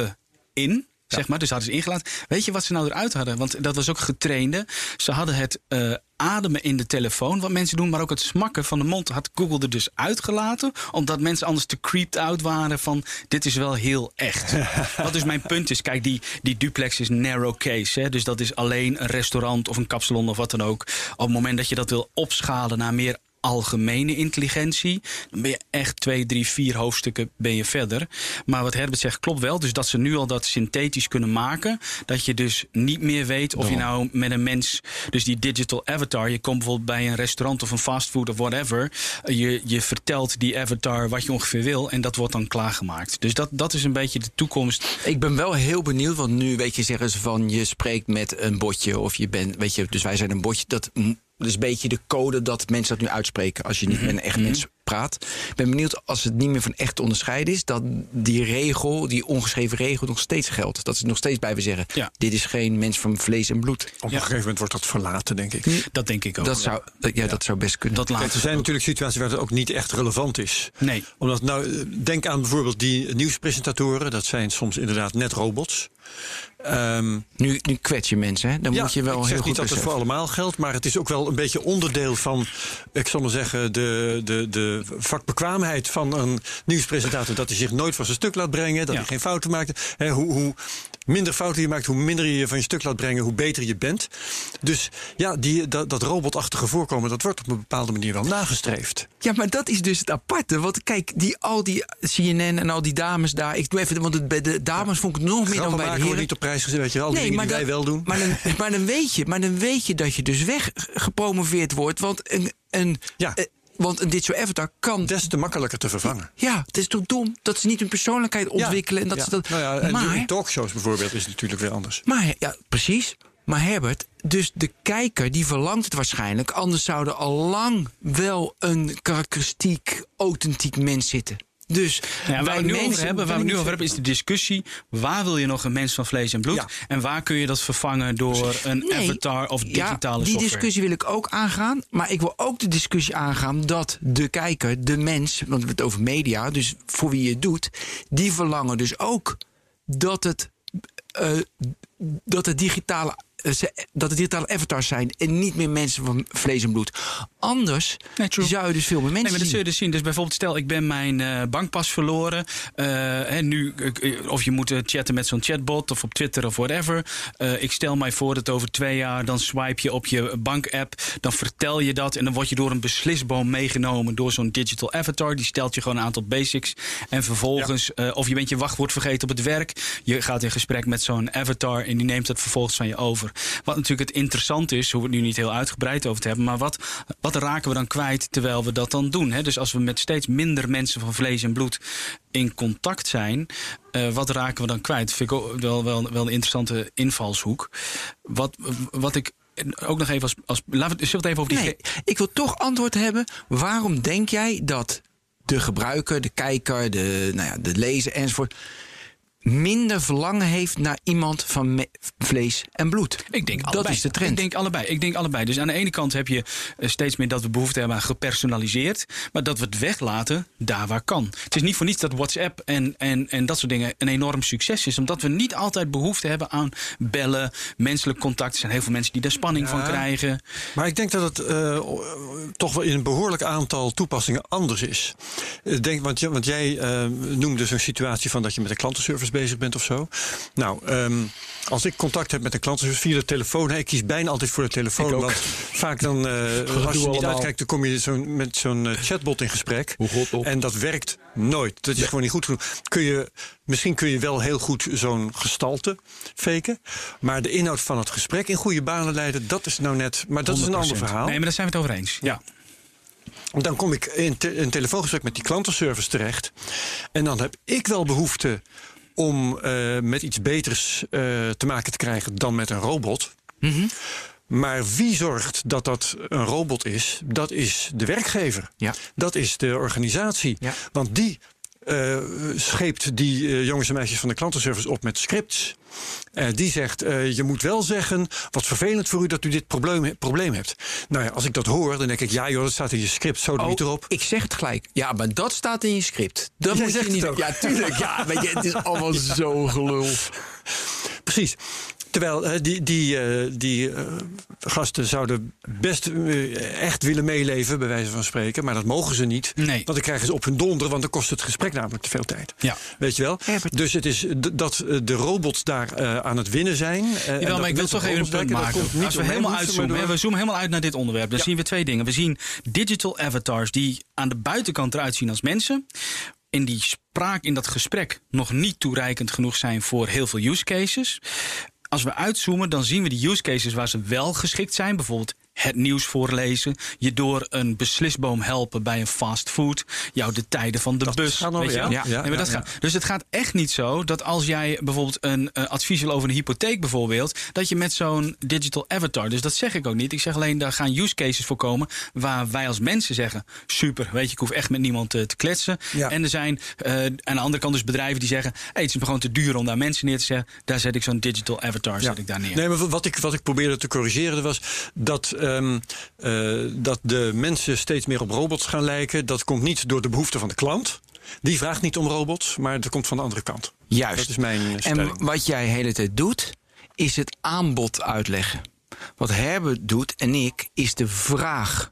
in. Zeg maar, dus hadden ze ingelaten. Weet je wat ze nou eruit hadden? Want dat was ook getrainde. Ze hadden het eh, ademen in de telefoon, wat mensen doen, maar ook het smakken van de mond had Google er dus uitgelaten. Omdat mensen anders te creeped out waren van dit is wel heel echt. wat dus mijn punt is, kijk, die, die duplex is narrow case. Hè, dus dat is alleen een restaurant of een kapsalon of wat dan ook. Op het moment dat je dat wil opschalen naar meer algemene intelligentie. Dan ben je echt twee, drie, vier hoofdstukken ben je verder. Maar wat Herbert zegt klopt wel. Dus dat ze nu al dat synthetisch kunnen maken. Dat je dus niet meer weet of je nou met een mens... Dus die digital avatar. Je komt bijvoorbeeld bij een restaurant of een fastfood of whatever. Je, je vertelt die avatar wat je ongeveer wil. En dat wordt dan klaargemaakt. Dus dat, dat is een beetje de toekomst. Ik ben wel heel benieuwd, want nu weet je, zeggen ze van je spreekt met een botje of je bent, weet je, dus wij zijn een botje. Dat, dat is een beetje de code dat mensen dat nu uitspreken als je niet met een echt mens praat. Ik ben benieuwd als het niet meer van echt te onderscheiden is, dat die regel, die ongeschreven regel, nog steeds geldt. Dat ze nog steeds blijven zeggen: Ja. dit is geen mens van vlees en bloed. Op een gegeven moment wordt dat verlaten, denk ik. Dat denk ik ook. Dat zou, ja, dat zou best kunnen. dat Kijk, er zijn natuurlijk situaties waar het ook niet echt relevant is. Nee. Omdat, nou, denk aan bijvoorbeeld die nieuwspresentatoren. Dat zijn soms inderdaad net robots. Ehm, nu, nu kwets je mensen, hè? Dan ja, moet je wel ik heel zeg goed niet dat het voor allemaal geldt, maar het is ook wel een beetje onderdeel van, ik zal maar zeggen, de, de, de vakbekwaamheid van een nieuwspresentator. Dat hij zich nooit van zijn stuk laat brengen, dat Ja. hij geen fouten maakt. Hè, hoe, hoe minder fouten je maakt, hoe minder je je van je stuk laat brengen, hoe beter je bent. Dus ja, die, dat, dat robotachtige voorkomen, dat wordt op een bepaalde manier wel nagestreefd. Ja, maar dat is dus het aparte. Want kijk, die, al die CNN en al die dames daar. Ik doe even, want het, bij de dames vond ik het nog meer dan bij de heren. niet op prijs gezet, weet je wel. Die dingen die wij wel doen. Maar dan, maar, dan weet je, maar dan weet je dat je dus weggepromoveerd wordt. Want een, een, Ja. Want een dit soort avatar kan. Des te makkelijker te vervangen. Ja, het is toch dom dat ze niet hun persoonlijkheid ontwikkelen. En dat Ja. ze dat, Nou ja, en maar, talkshows bijvoorbeeld is het natuurlijk weer anders. maar, ja, precies. Maar Herbert, dus de kijker die verlangt het waarschijnlijk. Anders zou er al lang wel een karakteristiek, authentiek mens zitten. Dus Ja, waar we nu over hebben, waar we nu over hebben, is de discussie: waar wil je nog een mens van vlees en bloed? Ja. En waar kun je dat vervangen door een Nee, avatar of digitale ja, die software? discussie wil ik ook aangaan. Maar ik wil ook de discussie aangaan dat de kijker, de mens, want we hebben het over media, dus voor wie je het doet, die verlangen dus ook dat het, eh, dat het digitale. Eh, ze- Dat het digitale avatars zijn en niet meer mensen van vlees en bloed. Anders Nee, zou je dus veel meer mensen Nee, maar dat zul zien. je dus zien. Dus bijvoorbeeld, stel ik ben mijn eh, bankpas verloren. eh, hè, nu, eh, of je moet eh, chatten met zo'n chatbot of op Twitter of whatever. Eh, ik stel mij voor dat over twee jaar dan swipe je op je bankapp. Dan vertel je dat en dan word je door een beslisboom meegenomen door zo'n digital avatar. Die stelt je gewoon een aantal basics. En vervolgens, eh, of je bent je wachtwoord vergeten op het werk. Je gaat in gesprek met zo'n avatar en die neemt het vervolgens van je over. Wat natuurlijk het interessant is, hoeven we het nu niet heel uitgebreid over te hebben. Maar wat, wat raken we dan kwijt terwijl we dat dan doen? Hè? Dus als we met steeds minder mensen van vlees en bloed in contact zijn, eh, wat raken we dan kwijt? Vind ik ook wel, wel, wel een interessante invalshoek. Wat, wat ik ook nog even als. als laten we het, zullen we het even over die. Nee, ik wil toch antwoord hebben. Waarom denk jij dat de gebruiker, de kijker, de, nou ja, de lezer enzovoort... minder verlangen heeft naar iemand van vlees en bloed? Ik denk dat allebei. is de trend. Ik denk allebei. Ik denk allebei. Dus aan de ene kant heb je eh, steeds meer dat we behoefte hebben aan gepersonaliseerd. Maar dat we het weglaten daar waar kan. Het is niet voor niets dat WhatsApp en, en, en dat soort dingen een enorm succes is. Omdat we niet altijd behoefte hebben aan bellen, menselijk contact. Er zijn heel veel mensen die daar spanning van krijgen. Maar ik denk dat het eh, toch wel in een behoorlijk aantal toepassingen anders is. Ik denk, want, want jij eh, noemde zo'n situatie van dat je met een klantenservice bezig bent of zo. Nou, ehm, als ik contact heb met een klantenservice via de telefoon, ik kies bijna altijd voor de telefoon. Want vaak dan, eh, als je niet allemaal. uitkijkt, dan kom je zo'n- met zo'n eh, chatbot in gesprek. Hoe god op. En dat werkt nooit. Dat is gewoon niet goed genoeg. Kun je, misschien kun je wel heel goed zo'n gestalte faken. Maar de inhoud van het gesprek in goede banen leiden, dat is nou net. Maar dat is een ander 100%. verhaal. Nee, maar daar zijn we het over eens. Ja. Dan kom ik in te- een telefoongesprek met die klantenservice terecht. En dan heb ik wel behoefte om eh, met iets beters eh, te maken te krijgen dan met een robot. Mhm. Maar wie zorgt dat dat een robot is? Dat is de werkgever. Ja. Dat is de organisatie. Ja. Want die eh, scheept die eh, jongens en meisjes van de klantenservice op met scripts. Eh, die zegt, je moet wel zeggen, wat vervelend voor u dat u dit probleem, probleem hebt. Nou ja, als ik dat hoor, dan denk ik, ja joh, dat staat in je script, zo niet erop. ik zeg het gelijk. Ja, maar dat staat in je script. Dat Jij moet je niet. Ja, tuurlijk. Ja, weet je, het is allemaal zo gelul. Precies. Terwijl eh, die, die, eh, die eh, gasten zouden best echt willen meeleven, bij wijze van spreken. Maar dat mogen ze niet. Nee. Want dan krijgen ze op hun donder, want dan kost het gesprek namelijk te veel tijd. Ja. Weet je wel? Herbert. Dus het is dat de robots daar eh, aan het winnen zijn. eh, Jawel, maar ik wil toch even een punt maken. Als we helemaal uitzoomen, we zoomen helemaal uit naar dit onderwerp. Dan Ja. zien we twee dingen. We zien digital avatars die aan de buitenkant eruit zien als mensen. In die spraak, in dat gesprek, nog niet toereikend genoeg zijn voor heel veel use cases. Als we uitzoomen, dan zien we die use cases waar ze wel geschikt zijn. Bijvoorbeeld het nieuws voorlezen, je door een beslisboom helpen bij een fastfood, jou de tijden van de Dat bus. gaat nog, weet je ja. Nee, maar dat gaat, dus het gaat echt niet zo dat als jij bijvoorbeeld een eh, advies wil over een hypotheek bijvoorbeeld, dat je met zo'n digital avatar, dus dat zeg ik ook niet. Ik zeg alleen, daar gaan use cases voor komen waar wij als mensen zeggen, super, weet je, ik hoef echt met niemand eh, te kletsen. En er zijn eh, aan de andere kant dus bedrijven die zeggen, hey, het is gewoon te duur om daar mensen neer te zetten. Daar zet ik zo'n digital avatar zet ik daar neer. Nee, maar wat ik, wat ik probeerde te corrigeren was dat, ehm, eh, dat de mensen steeds meer op robots gaan lijken. Dat komt niet door de behoefte van de klant. Die vraagt niet om robots, maar dat komt van de andere kant. Juist. Dat is mijn eh, stelling. En wat jij de hele tijd doet, is het aanbod uitleggen. Wat Herbert doet en ik, is de vraag.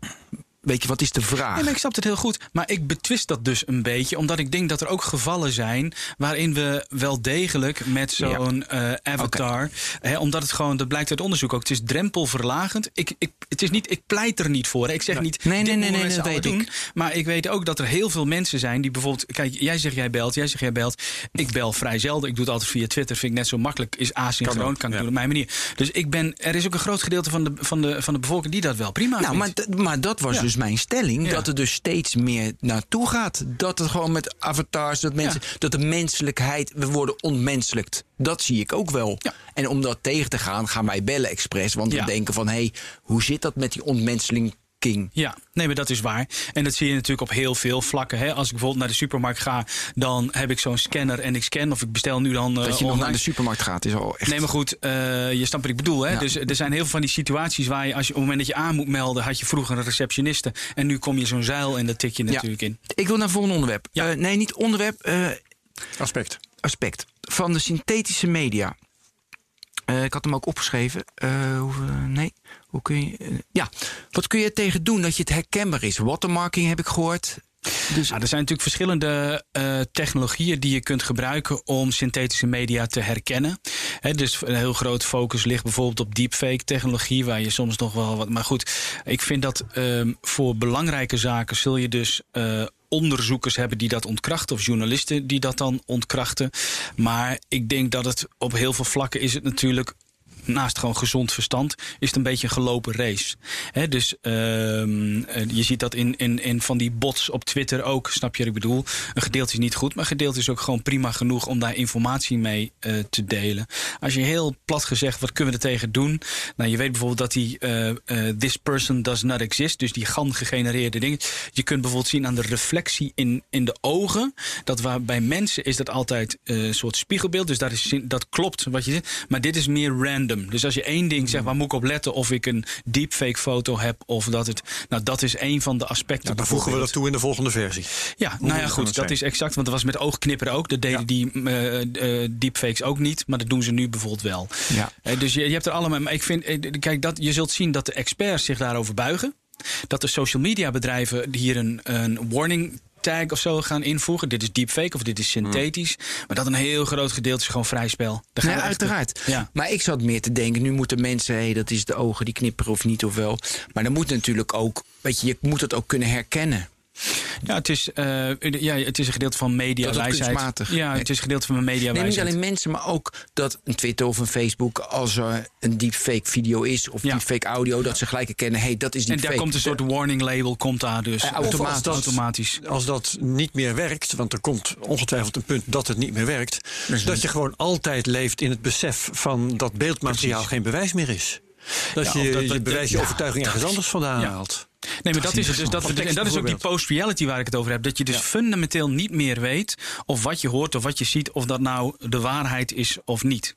Weet je, wat is de vraag? Nee, maar ik snap het heel goed. Maar ik betwist dat dus een beetje. Omdat ik denk dat er ook gevallen zijn. waarin we wel degelijk met zo'n eh, avatar. Hè, omdat het gewoon, dat blijkt uit onderzoek ook. Het is drempelverlagend. Ik, ik, het is niet, ik pleit er niet voor. hè. Ik zeg niet. Nee, nee, nee, nee, dat weet doen. Maar ik weet ook dat er heel veel mensen zijn die bijvoorbeeld. Kijk, jij zegt jij belt, jij zegt jij belt. Ik bel vrij zelden. Ik doe het altijd via Twitter. Vind ik net zo makkelijk. Is asynchroon. Kan Kan, ik ja. doen op mijn manier. Dus ik ben. Er is ook een groot gedeelte van de, van de, van de bevolking die dat wel prima Nou, maar, vindt. d- maar dat was Ja. dus mijn stelling. Ja. Dat er dus steeds meer naartoe gaat. Dat het gewoon met avatars, dat, mensen, Ja. dat de menselijkheid, we worden ontmenselijkt. Dat zie ik ook wel. Ja. En om dat tegen te gaan, gaan wij bellen expres. Want we denken van, hé, hey, hoe zit dat met die Ja, nee, maar dat is waar. En dat zie je natuurlijk op heel veel vlakken. Hè. Als ik bijvoorbeeld naar de supermarkt ga, dan heb ik zo'n scanner en ik scan. Of ik bestel nu dan. eh, Dat je nog naar de supermarkt gaat, is al echt... Nee, maar goed, eh, je snapt wat ik bedoel. Hè? Ja. Dus er zijn heel veel van die situaties waar je, als je op het moment dat je aan moet melden, had je vroeger een receptioniste. En nu kom je zo'n zeil en dat tik je Ja. natuurlijk in. Ik wil naar volgende onderwerp. Ja. Eh, nee, niet onderwerp, eh, Aspect. aspect. Van de synthetische media. Eh, ik had hem ook opgeschreven. Hoe, nee, eh, ja, wat kun je tegen doen dat je het herkenbaar is? Watermarking heb ik gehoord. Dus Nou, er zijn natuurlijk verschillende eh, technologieën die je kunt gebruiken om synthetische media te herkennen. Dus een heel groot focus ligt bijvoorbeeld op deepfake technologie, waar je soms nog wel wat. Maar goed, ik vind dat ehm, voor belangrijke zaken zul je dus. eh, Onderzoekers hebben die dat ontkrachten, of journalisten die dat dan ontkrachten. Maar ik denk dat het op heel veel vlakken is het natuurlijk naast gewoon gezond verstand, is het een beetje een gelopen race. Dus ehm, eh, je ziet dat in, in, in van die bots op Twitter ook, snap je wat ik bedoel? Een gedeelte is niet goed, maar een gedeelte is ook gewoon prima genoeg om daar informatie mee eh, te delen. Als je heel plat gezegd, wat kunnen we er tegen doen? Nou, je weet bijvoorbeeld dat die eh, this person does not exist, dus die GAN gegenereerde dingen. Je kunt bijvoorbeeld zien aan de reflectie in, in de ogen, dat waar bij mensen is dat altijd een soort spiegelbeeld, dus dat, is, dat klopt wat je zegt, maar dit is meer random. Dus als je één ding zegt, waar moet ik op letten of ik een deepfake foto heb of dat het, nou dat is één van de aspecten. Ja, dan voegen we dat toe in de volgende versie. Ja, nou ja, goed, dat zijn? is exact. Want dat was met oogknipperen ook. Dat deden Ja. die eh, eh, deepfakes ook niet. Maar dat doen ze nu bijvoorbeeld wel. Ja. Eh, dus je, je hebt er allemaal. Maar ik vind, kijk, dat, je zult zien dat de experts zich daarover buigen. Dat de social media bedrijven hier een, een warning of zo gaan invoegen. Dit is deepfake of dit is synthetisch. Maar dat een heel groot gedeelte is gewoon vrij spel. Ja, echt- uiteraard. Ja. Maar ik zat meer te denken, nu moeten mensen, hé, dat is de ogen die knipperen of niet of wel. Maar dan moet natuurlijk ook, weet je, je moet het ook kunnen herkennen. Ja, het is, eh, ja, het is een gedeelte van media Dat is ook wijsheid. kunstmatig. Ja, het is een gedeelte van mijn media Nee, niet alleen mensen, maar ook dat een Twitter of een Facebook, als er een deepfake video is of Ja. deepfake audio, dat ze gelijk herkennen, hé, dat is En deepfake. daar komt een soort warning label, komt daar dus. Eh, automatisch. Als dat- automatisch. Als dat niet meer werkt, want er komt ongetwijfeld een punt dat het niet meer werkt, dat je gewoon altijd leeft in het besef van dat beeldmateriaal Precies. geen bewijs meer is. Dat Ja, je dat- je dat- bewijs, je ja, overtuiging ergens anders vandaan ja. haalt. Nee, maar dat is het. Dus dat, en dat is ook die post-reality waar ik het over heb. Dat je dus fundamenteel niet meer weet of wat je hoort of wat je ziet, of dat nou de waarheid is of niet.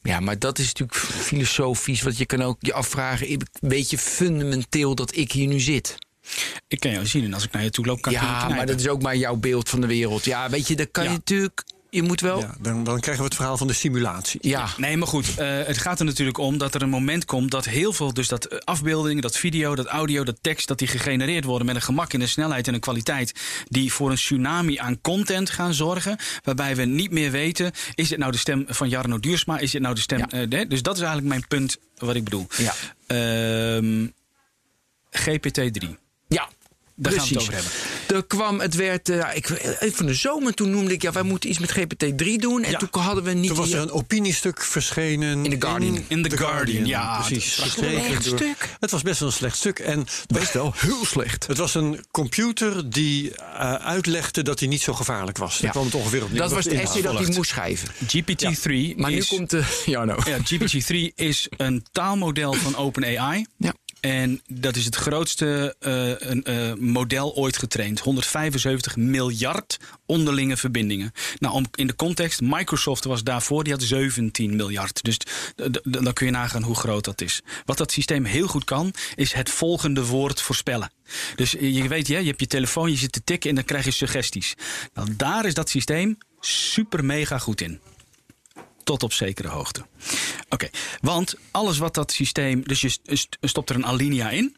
Ja, maar dat is natuurlijk filosofisch, want je kan ook je afvragen, weet je fundamenteel dat ik hier nu zit? Ik kan jou zien en als ik naar je toe loop, kan ik je ja, maar dat is ook maar jouw beeld van de wereld. Ja, weet je, dat kan Ja. je natuurlijk, je moet wel... Ja, dan, dan krijgen we het verhaal van de simulatie. Ja, Nee, maar goed, eh, het gaat er natuurlijk om dat er een moment komt dat heel veel, dus dat eh, afbeeldingen, dat video, dat audio, dat tekst, dat die gegenereerd worden met een gemak en een snelheid en een kwaliteit die voor een tsunami aan content gaan zorgen. Waarbij we niet meer weten, is dit nou de stem van Jarno Duursma? Is dit nou de stem? Ja. eh, de- dus dat is eigenlijk mijn punt wat ik bedoel. Ja. Ehm, GPT-3. ja Daar gaan we het over hebben. Er kwam, het werd, ja, ik, eh, van de zomer toen noemde ik, ja, wij moeten iets met GPT-3 doen. En Ja. toen hadden we niet... Toen was er een opiniestuk verschenen. In The Guardian. In The Guardian, ja, precies. dat is een slecht stuk. Het was best wel een slecht stuk. En Best wel heel slecht. het was een computer die eh, uitlegde dat hij niet zo gevaarlijk was. Daar Ja. kwam het ongeveer op neer. Dat was de essay dat hij moest schrijven. GPT-3 Maar nu is... komt de... Ja, nou. Ja, GPT-3 is een taalmodel van OpenAI. Ja. En dat is het grootste eh, een, eh, model ooit getraind. 175 miljard onderlinge verbindingen. Nou, om, in de context, Microsoft was daarvoor, die had 17 miljard. Dus dan kun je nagaan hoe groot dat is. Wat dat systeem heel goed kan, is het volgende woord voorspellen. Dus je weet, je hebt je telefoon, je zit te tikken en dan krijg je suggesties. Nou, daar is dat systeem super mega goed in. Tot op zekere hoogte. Oké, want alles wat dat systeem. Dus je st- stopt er een alinea in.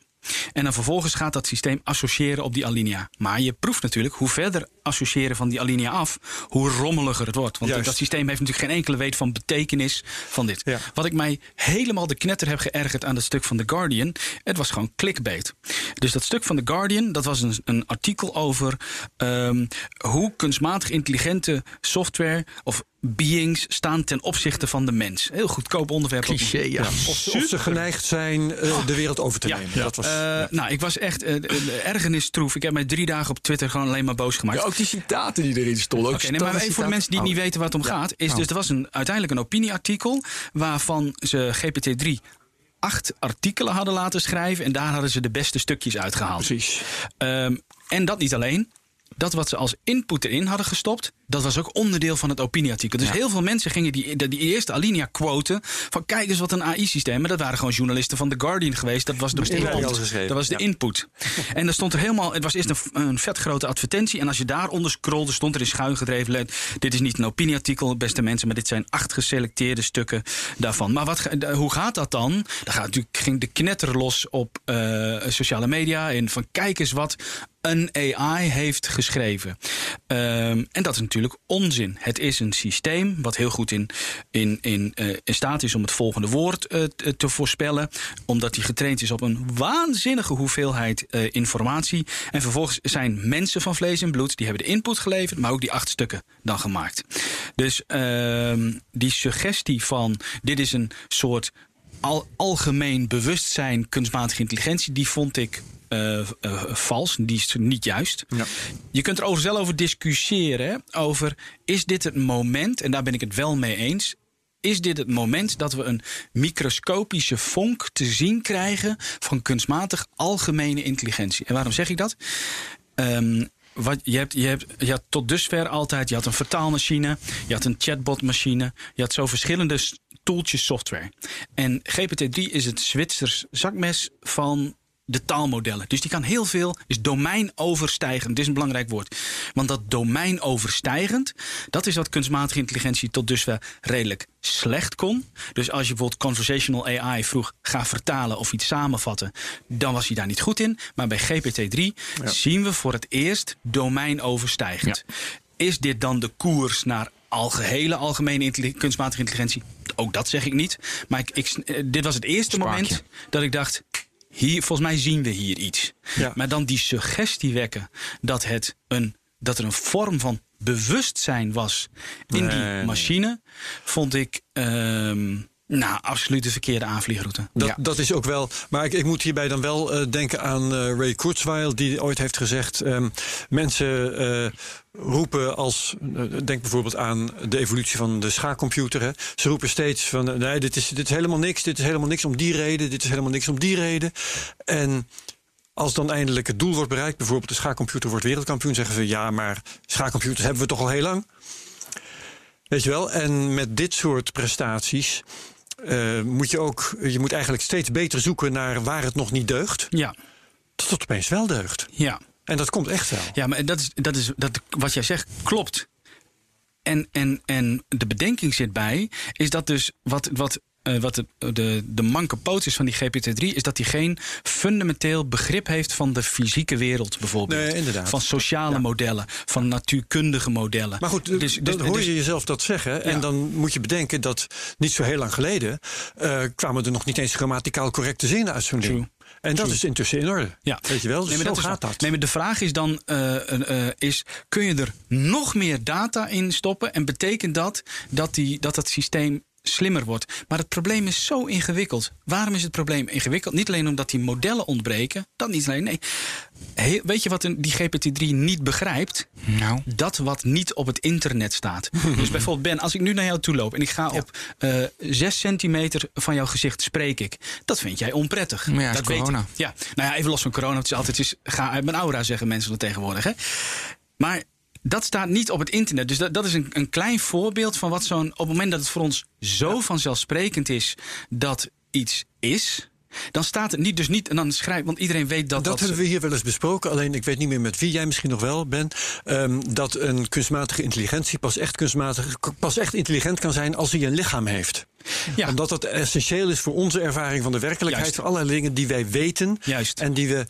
En dan vervolgens gaat dat systeem associëren op die alinea. Maar je proeft natuurlijk hoe verder associëren van die alinea af, hoe rommeliger het wordt. Want Juist. dat systeem heeft natuurlijk geen enkele weet van betekenis van dit. Ja. Wat ik mij helemaal de knetter heb geërgerd aan dat stuk van The Guardian, het was gewoon clickbait. Dus dat stuk van The Guardian, dat was een, een artikel over ehm, hoe kunstmatig intelligente software of beings staan ten opzichte van de mens. Heel goedkoop onderwerp. Cliché, ja. Of, ze- of ze geneigd zijn eh, de wereld over te Ja. nemen. Ja. Dat was, Eh, ja. Nou, ik was echt uh, ergernis troef. Ik heb mij drie dagen op Twitter gewoon alleen maar boos gemaakt. Ja, ook die citaten die erin stonden. Ook Oké, nee, maar even voor de mensen die Oh. niet weten waar het om gaat. Is dus, er was een, uiteindelijk een opinieartikel waarvan ze GPT-3 acht artikelen hadden laten schrijven. En daar hadden ze de beste stukjes uitgehaald. Precies. Ehm, en dat niet alleen. Dat wat ze als input erin hadden gestopt, dat was ook onderdeel van het opinieartikel. Dus heel veel mensen gingen die, die eerste alinea quoten. Van kijk eens wat een AI-systeem. Maar dat waren gewoon journalisten van The Guardian geweest. Dat was de Inhoud input. Dat was de ja. input. En daar stond er helemaal. Het was eerst een, een vet grote advertentie. En als je daaronder scrolde, stond er in schuin gedreven. let, Dit is niet een opinieartikel, beste mensen. Maar dit zijn acht geselecteerde stukken daarvan. Maar wat, hoe gaat dat dan? Dan gaat natuurlijk, ging de knetter los op eh, sociale media. En van kijk eens wat een AI heeft geschreven. Ehm, en dat is natuurlijk onzin. Het is een systeem wat heel goed in, in, in, eh, in staat is om het volgende woord eh, te- te voorspellen. Omdat hij getraind is op een waanzinnige hoeveelheid eh, informatie. En vervolgens zijn mensen van vlees en bloed, die hebben de input geleverd, maar ook die acht stukken dan gemaakt. Dus ehm, die suggestie van dit is een soort al, algemeen bewustzijn kunstmatige intelligentie, die vond ik eh, eh, vals. Die is niet juist. Ja. Je kunt er overigens wel over discussiëren. Over is dit het moment, en daar ben ik het wel mee eens. Is dit het moment dat we een microscopische vonk te zien krijgen van kunstmatig algemene intelligentie? En waarom zeg ik dat? Ehm, wat, je, hebt, je, hebt, je had tot dusver altijd, je had een vertaalmachine, je had een chatbotmachine, je had zo verschillende s- tooltjes software. En GPT-3 is het Zwitsers zakmes van de taalmodellen. Dus die kan heel veel, is domeinoverstijgend. Dit is een belangrijk woord. Want dat domeinoverstijgend, dat is wat kunstmatige intelligentie tot dusver redelijk slecht kon. Dus als je bijvoorbeeld conversational AI vroeg, ga vertalen of iets samenvatten, dan was hij daar niet goed in. Maar bij GPT-3 zien we voor het eerst domeinoverstijgend. Is dit dan de koers naar algehele algemene kunstmatige intelligentie? Ook dat zeg ik niet. Maar ik, ik, eh, dit was het eerste Spaakje. moment dat ik dacht. Hier, volgens mij zien we hier iets. Ja. Maar dan die suggestie wekken dat, het een, dat er een vorm van bewustzijn was in Nee, die machine, vond ik ehm, nou, absoluut de verkeerde aanvliegroute. Dat, Ja. dat is ook wel. Maar ik, ik moet hierbij dan wel eh, denken aan eh, Ray Kurzweil, die ooit heeft gezegd: ehm, mensen eh, roepen als. denk bijvoorbeeld aan de evolutie van de schaakcomputer. Hè. Ze roepen steeds van: nee, dit is, dit is helemaal niks. Dit is helemaal niks om die reden. Dit is helemaal niks om die reden. En. Als dan eindelijk het doel wordt bereikt, bijvoorbeeld de schaakcomputer wordt wereldkampioen, zeggen ze ja, maar schaakcomputers hebben we toch al heel lang. Weet je wel? En met dit soort prestaties eh, moet je ook, je moet eigenlijk steeds beter zoeken naar waar het nog niet deugt, Ja, tot het opeens wel deugt. ja. En dat komt echt wel. Ja, maar dat is, dat is dat, wat jij zegt klopt. En, en, en de bedenking zit bij, is dat dus wat, wat, eh, wat de, de, de manke poot is van die GPT-3, is dat hij geen fundamenteel begrip heeft van de fysieke wereld, bijvoorbeeld. Nee, inderdaad. Van sociale modellen, van natuurkundige modellen. Maar goed, Dus- dan dus- hoor dus- je jezelf dat zeggen. En Ja. dan moet je bedenken dat niet zo heel lang geleden... eh, kwamen er nog niet eens grammaticaal correcte zinnen uit zo'n ding. En dat is intussen in orde. Ja. Weet je wel, dus Nee, maar zo dat gaat dat. Nee, maar de vraag is dan: eh, is, kun je er nog meer data in stoppen? En betekent dat dat, die, dat het systeem slimmer wordt? Maar het probleem is zo ingewikkeld. Waarom is het probleem ingewikkeld? Niet alleen omdat die modellen ontbreken. Dat niet alleen. Nee. Heel- weet je wat die GPT-3 niet begrijpt? Nou. Dat wat niet op het internet staat. dus bijvoorbeeld, Ben, als ik nu naar jou toe loop en ik ga op eh 6 centimeter van jouw gezicht spreek ik. Dat vind jij onprettig. Maar ja, dat weet corona. ik. Ja, nou ja, even los van corona. Het is altijd, het is, ga uit mijn aura, zeggen mensen dat tegenwoordig. Hè? Maar dat staat niet op het internet. Dus dat, dat is een, een klein voorbeeld van wat zo'n. Op het moment dat het voor ons zo vanzelfsprekend is dat iets is. Dan staat het niet, dus niet, en dan schrijf, want iedereen weet dat Dat hebben we hier wel eens besproken, alleen ik weet niet meer met wie jij misschien nog wel bent. ehm, dat een kunstmatige intelligentie pas echt, kunstmatig, pas echt intelligent kan zijn als hij een lichaam heeft. Ja. Omdat dat essentieel is voor onze ervaring van de werkelijkheid. Juist. Voor allerlei dingen die wij weten. Juist. En die we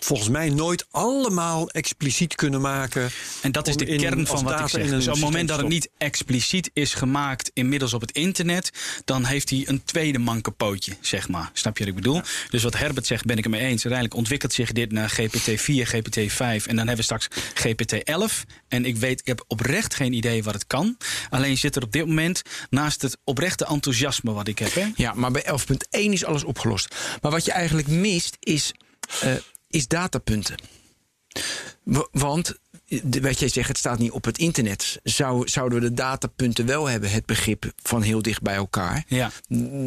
volgens mij nooit allemaal expliciet kunnen maken. En dat is de in- kern van wat ik zeg. Dus op het moment dat het niet expliciet is gemaakt inmiddels op het internet, dan heeft hij een tweede mankepootje, zeg maar. Snap je wat ik bedoel? Dus wat Herbert zegt, ben ik het mee eens. Uiteindelijk ontwikkelt zich dit naar GPT-4, GPT-5 en dan hebben we straks GPT-11. En ik weet, ik heb oprecht geen idee wat het kan. Alleen zit er op dit moment naast het oprechte enthousiasme wat ik heb. Hè? Ja, maar bij 11.1 is alles opgelost. Maar wat je eigenlijk mist is, eh, is datapunten. Want, wat jij zegt, het staat niet op het internet. Zou, zouden we de datapunten wel hebben, het begrip van heel dicht bij elkaar... Ja.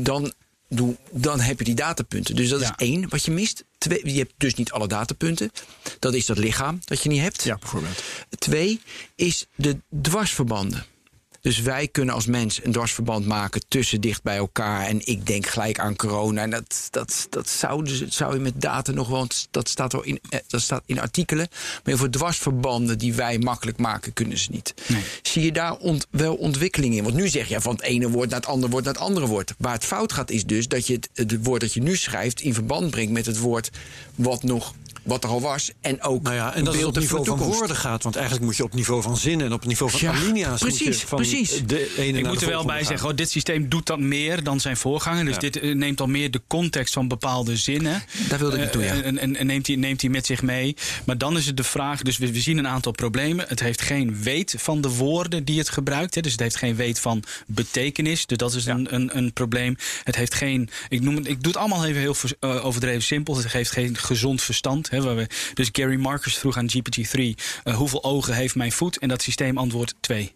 dan, doe, dan heb je die datapunten. Dus dat Ja. is één wat je mist. Twee, je hebt dus niet alle datapunten. Dat is dat lichaam dat je niet hebt. Ja, bijvoorbeeld. Twee is de dwarsverbanden. Dus wij kunnen als mens een dwarsverband maken tussen dicht bij elkaar. En ik denk gelijk aan corona. En dat, dat, dat zou, zou je met data nog wel. Dat staat, wel in, eh, dat staat in artikelen. Maar voor dwarsverbanden die wij makkelijk maken, kunnen ze niet. Nee. Zie je daar ont- wel ontwikkeling in? Want nu zeg je van het ene woord naar het andere woord naar het andere woord. Waar het fout gaat, is dus dat je het, het woord dat je nu schrijft in verband brengt met het woord wat nog. Wat er al was. En ook Nou ja, en dat het op niveau van woorden gaat. Want eigenlijk moet je op niveau van zinnen en op het niveau van Ja, alinea's. precies, van precies. De ene Ik moet de er wel bij gaan. zeggen, oh, dit systeem doet dat meer dan zijn voorganger. Dus Ja. dit eh, neemt al meer de context van bepaalde zinnen. Daar wilde ik naartoe, ja. Eh, En, en, en neemt, hij, neemt hij met zich mee. Maar dan is het de vraag, dus we, we zien een aantal problemen. Het heeft geen weet van de woorden die het gebruikt. Hè, dus het heeft geen weet van betekenis. Dus dat is een, een, een probleem. Het heeft geen, ik, noem het, ik doe het allemaal even heel eh, overdreven simpel. Het heeft geen gezond verstand. Hè, waar we, dus Gary Marcus vroeg aan GPT-3, eh, hoeveel ogen heeft mijn voet? En dat systeem antwoordt twee.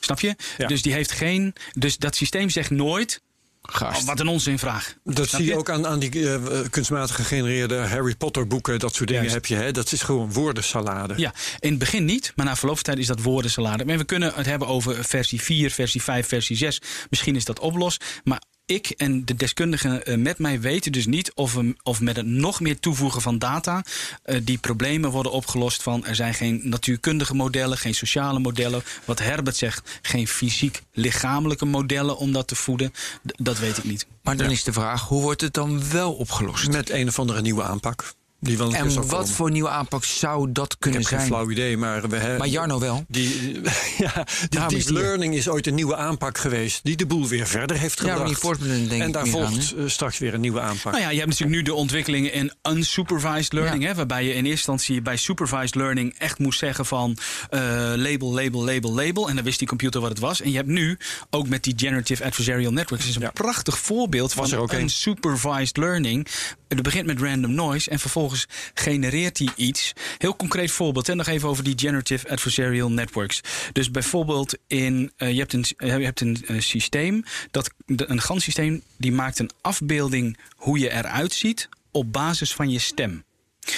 Snap je? Ja. Dus die heeft geen. Dus dat systeem zegt nooit. Gast. Oh, wat een onzinvraag. Dat Snap zie je ook aan, aan die eh, kunstmatig gegenereerde Harry Potter boeken. Dat soort dingen Juist. heb je. Hè? Dat is gewoon woordensalade. Ja, in het begin niet, maar na verloop van tijd is dat woordensalade. Maar we kunnen het hebben over versie 4, versie 5, versie 6. Misschien is dat oplos. Maar ik en de deskundigen eh, met mij weten dus niet of, we, of met het nog meer toevoegen van data eh, die problemen worden opgelost van er zijn geen natuurkundige modellen, geen sociale modellen. Wat Herbert zegt, geen fysiek lichamelijke modellen om dat te voeden. D- dat weet ik niet. Maar dan is de vraag, hoe wordt het dan wel opgelost? Met een of andere nieuwe aanpak. Die wel En wat komen. voor nieuwe aanpak zou dat Ik kunnen heb geen zijn? flauw idee, maar we hebben. Maar Jarno wel. Die, ja, die is deep er. learning is ooit een nieuwe aanpak geweest. Die de boel weer verder heeft Ja, gebracht. Forsman denk en ik daar volgt aan, eh, straks weer een nieuwe aanpak. Nou ja, je hebt natuurlijk nu de ontwikkelingen in unsupervised learning. Ja. Hè, waarbij je in eerste instantie bij supervised learning echt moest zeggen van eh, label, label, label, label. En dan wist die computer wat het was. En je hebt nu ook met die generative adversarial networks. Is een Ja. prachtig voorbeeld Was er van ook een. unsupervised learning. Het begint met random noise en vervolgens genereert hij iets. Heel concreet voorbeeld. En nog even over die generative adversarial networks. Dus bijvoorbeeld in, eh, je hebt een, je hebt een eh, systeem, dat, een GAN systeem, die maakt een afbeelding hoe je eruit ziet op basis van je stem.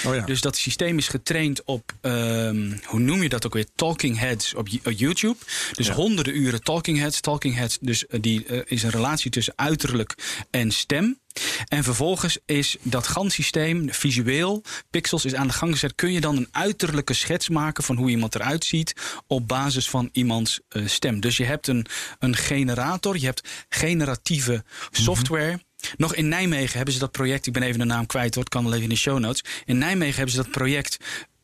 Oh ja. Dus dat systeem is getraind op, ehm, hoe noem je dat ook weer? Talking heads op, Yo- op YouTube. Dus Ja. honderden uren talking heads. Talking heads, dus eh, die eh, is een relatie tussen uiterlijk en stem. En vervolgens is dat GAN-systeem visueel, pixels is aan de gang gezet. Kun je dan een uiterlijke schets maken van hoe iemand eruit ziet op basis van iemands eh, stem. Dus je hebt een, een generator, je hebt generatieve software. Nog in Nijmegen hebben ze dat project, ik ben even de naam kwijt hoor, het kan wel even in de show notes. In Nijmegen hebben ze dat project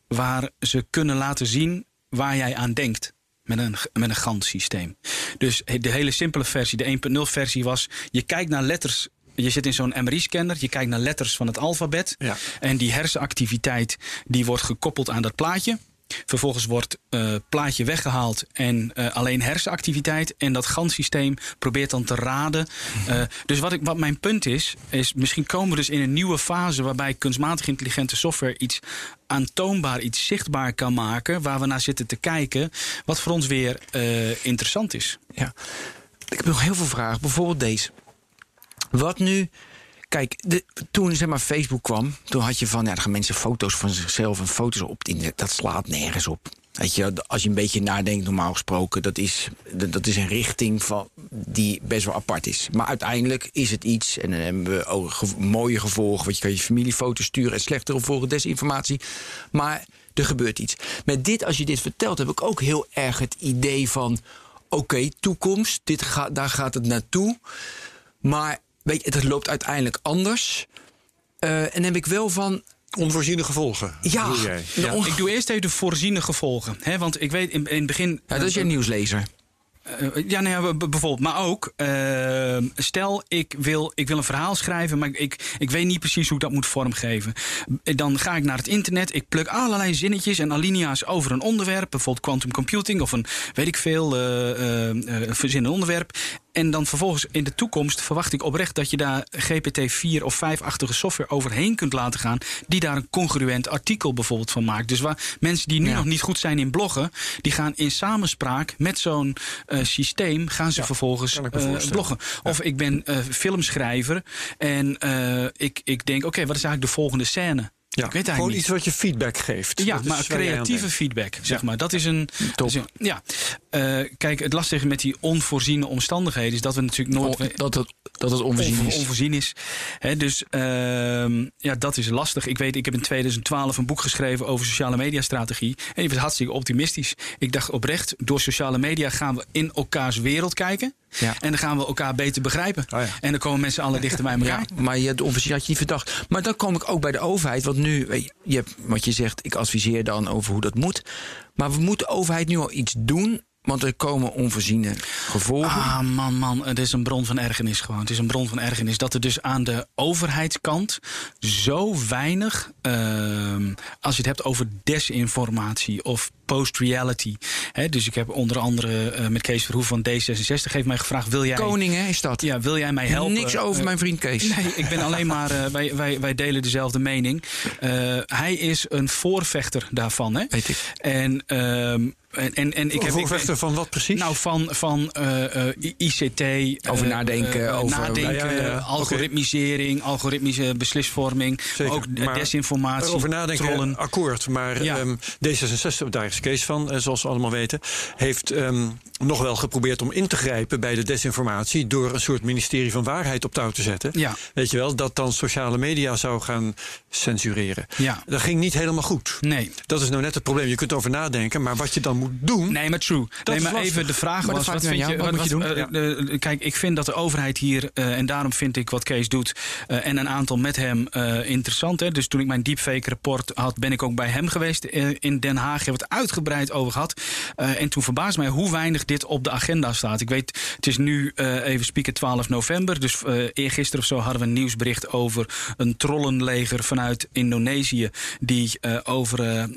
waar ze kunnen laten zien waar jij aan denkt. Met een, met een GAN-systeem. Dus de hele simpele versie, de 1.0 versie was... je kijkt naar letters je zit in zo'n MRI-scanner, je kijkt naar letters van het alfabet. Ja. En die hersenactiviteit die wordt gekoppeld aan dat plaatje. Vervolgens wordt uh, plaatje weggehaald en uh, alleen hersenactiviteit. En dat GAN-systeem probeert dan te raden. Uh, dus wat, ik, wat mijn punt is, is misschien komen we dus in een nieuwe fase waarbij kunstmatig intelligente software iets aantoonbaar, iets zichtbaar kan maken. Waar we naar zitten te kijken. Wat voor ons weer interessant is. Ja. Ik heb nog heel veel vragen. Bijvoorbeeld deze. Wat nu Kijk, toen zeg maar, Facebook kwam, toen had je van, ja, gaan mensen foto's van zichzelf en foto's op. Dat slaat nergens op. Weet je, als je een beetje nadenkt, normaal gesproken, dat is, dat is een richting van, die best wel apart is. Maar uiteindelijk is het iets, en dan hebben we ook mooie gevolgen. Want je kan je familiefoto's sturen en slechtere gevolgen, desinformatie. Maar er gebeurt iets. Met dit, als je dit vertelt, heb ik ook heel erg het idee van: oké, toekomst, dit daar gaat het naartoe. Maar weet je, het loopt uiteindelijk anders. Uh, en dan heb ik wel van. Onvoorziene gevolgen. Ja, jij? ja. Ik doe eerst even de voorziene gevolgen. Hè, want ik weet in, in het begin. Ja, dat is je nieuwslezer. Uh, ja, nou ja, bijvoorbeeld. Maar ook, uh, stel ik wil, ik wil een verhaal schrijven, maar ik, ik weet niet precies hoe ik dat moet vormgeven. Dan ga ik naar het internet, ik pluk allerlei zinnetjes en alinea's over een onderwerp, bijvoorbeeld quantum computing of een, weet ik veel, uh, verzinnen onderwerp. En dan vervolgens in de toekomst verwacht ik oprecht dat je daar GPT-4 of 5-achtige software overheen kunt laten gaan. Die daar een congruent artikel bijvoorbeeld van maakt. Dus waar mensen die nu ja. nog niet goed zijn in bloggen, die gaan in samenspraak met zo'n uh, systeem, gaan ze ja, vervolgens uh, bloggen. Ja. Of ik ben uh, filmschrijver en ik, ik denk, oké, okay, wat is eigenlijk de volgende scène? Ja, ik weet gewoon niet. iets wat je feedback geeft. Ja, dat maar creatieve feedback, zeg ja. maar. Dat is een. Top. Is een, ja. Uh, kijk, het lastige met die onvoorziene omstandigheden is dat we natuurlijk nooit. On, dat, het, dat het onvoorzien is. Onvoorzien is. He, dus uh, ja, dat is lastig. Ik weet, ik heb in 2012 een boek geschreven over sociale mediastrategie. En die was hartstikke optimistisch. Ik dacht oprecht, door sociale media gaan we in elkaars wereld kijken. Ja. En dan gaan we elkaar beter begrijpen. Oh ja. En dan komen mensen alle dichter bij elkaar. Ja, maar je, de onvoorzien had je niet verdacht. Maar dan kom ik ook bij de overheid. Want nu, je wat je zegt, ik adviseer dan over hoe dat moet. Maar we moeten de overheid nu al iets doen want er komen onvoorziene gevolgen. Ah, man, man. Het is een bron van ergernis gewoon. Het is een bron van ergernis dat er dus aan de overheidskant zo weinig. Uh, als je het hebt over desinformatie of post-reality. Dus ik heb onder andere uh, met Kees Verhoef van D66 heeft mij gevraagd: wil jij. Koning, hè, is dat? Ja, wil jij mij helpen? Niks over uh, mijn vriend Kees. Nee, ik ben alleen maar. Uh, wij, wij, wij delen dezelfde mening. hij is een voorvechter daarvan, hè? Weet ik. En. En, en, en ik heb voorvechter van wat precies? Nou, van, van uh, uh, ICT. Over uh, nadenken. over nadenken, ja, ja, ja. algoritmisering, okay. algoritmische beslisvorming. Zeker. Ook maar desinformatie. Over nadenken, trollen. akkoord. Maar ja. um, D66, daar is Kees van, zoals we allemaal weten, heeft um, nog wel geprobeerd om in te grijpen bij de desinformatie. door een soort ministerie van waarheid op touw te zetten. Ja. Weet je wel, dat dan sociale media zou gaan censureren. Ja. Dat ging niet helemaal goed. Nee. Dat is nou net het probleem. Je kunt over nadenken, maar wat je dan moet doen. Nee, maar true. Dat nee, maar even de vraag maar was: wat vind jou, je, wat moet je doen? Uh, ja. uh, kijk, ik vind dat de overheid hier, en daarom vind ik wat Kees doet, en een aantal met hem interessant. Hè. Dus toen ik mijn deepfake-rapport had, ben ik ook bij hem geweest in Den Haag. Hebben we het uitgebreid over gehad. En toen verbaasde mij hoe weinig dit op de agenda staat. Ik weet, het is nu even spieken 12 november. Dus eergisteren of zo hadden we een nieuwsbericht over een trollenleger vanuit Indonesië. die over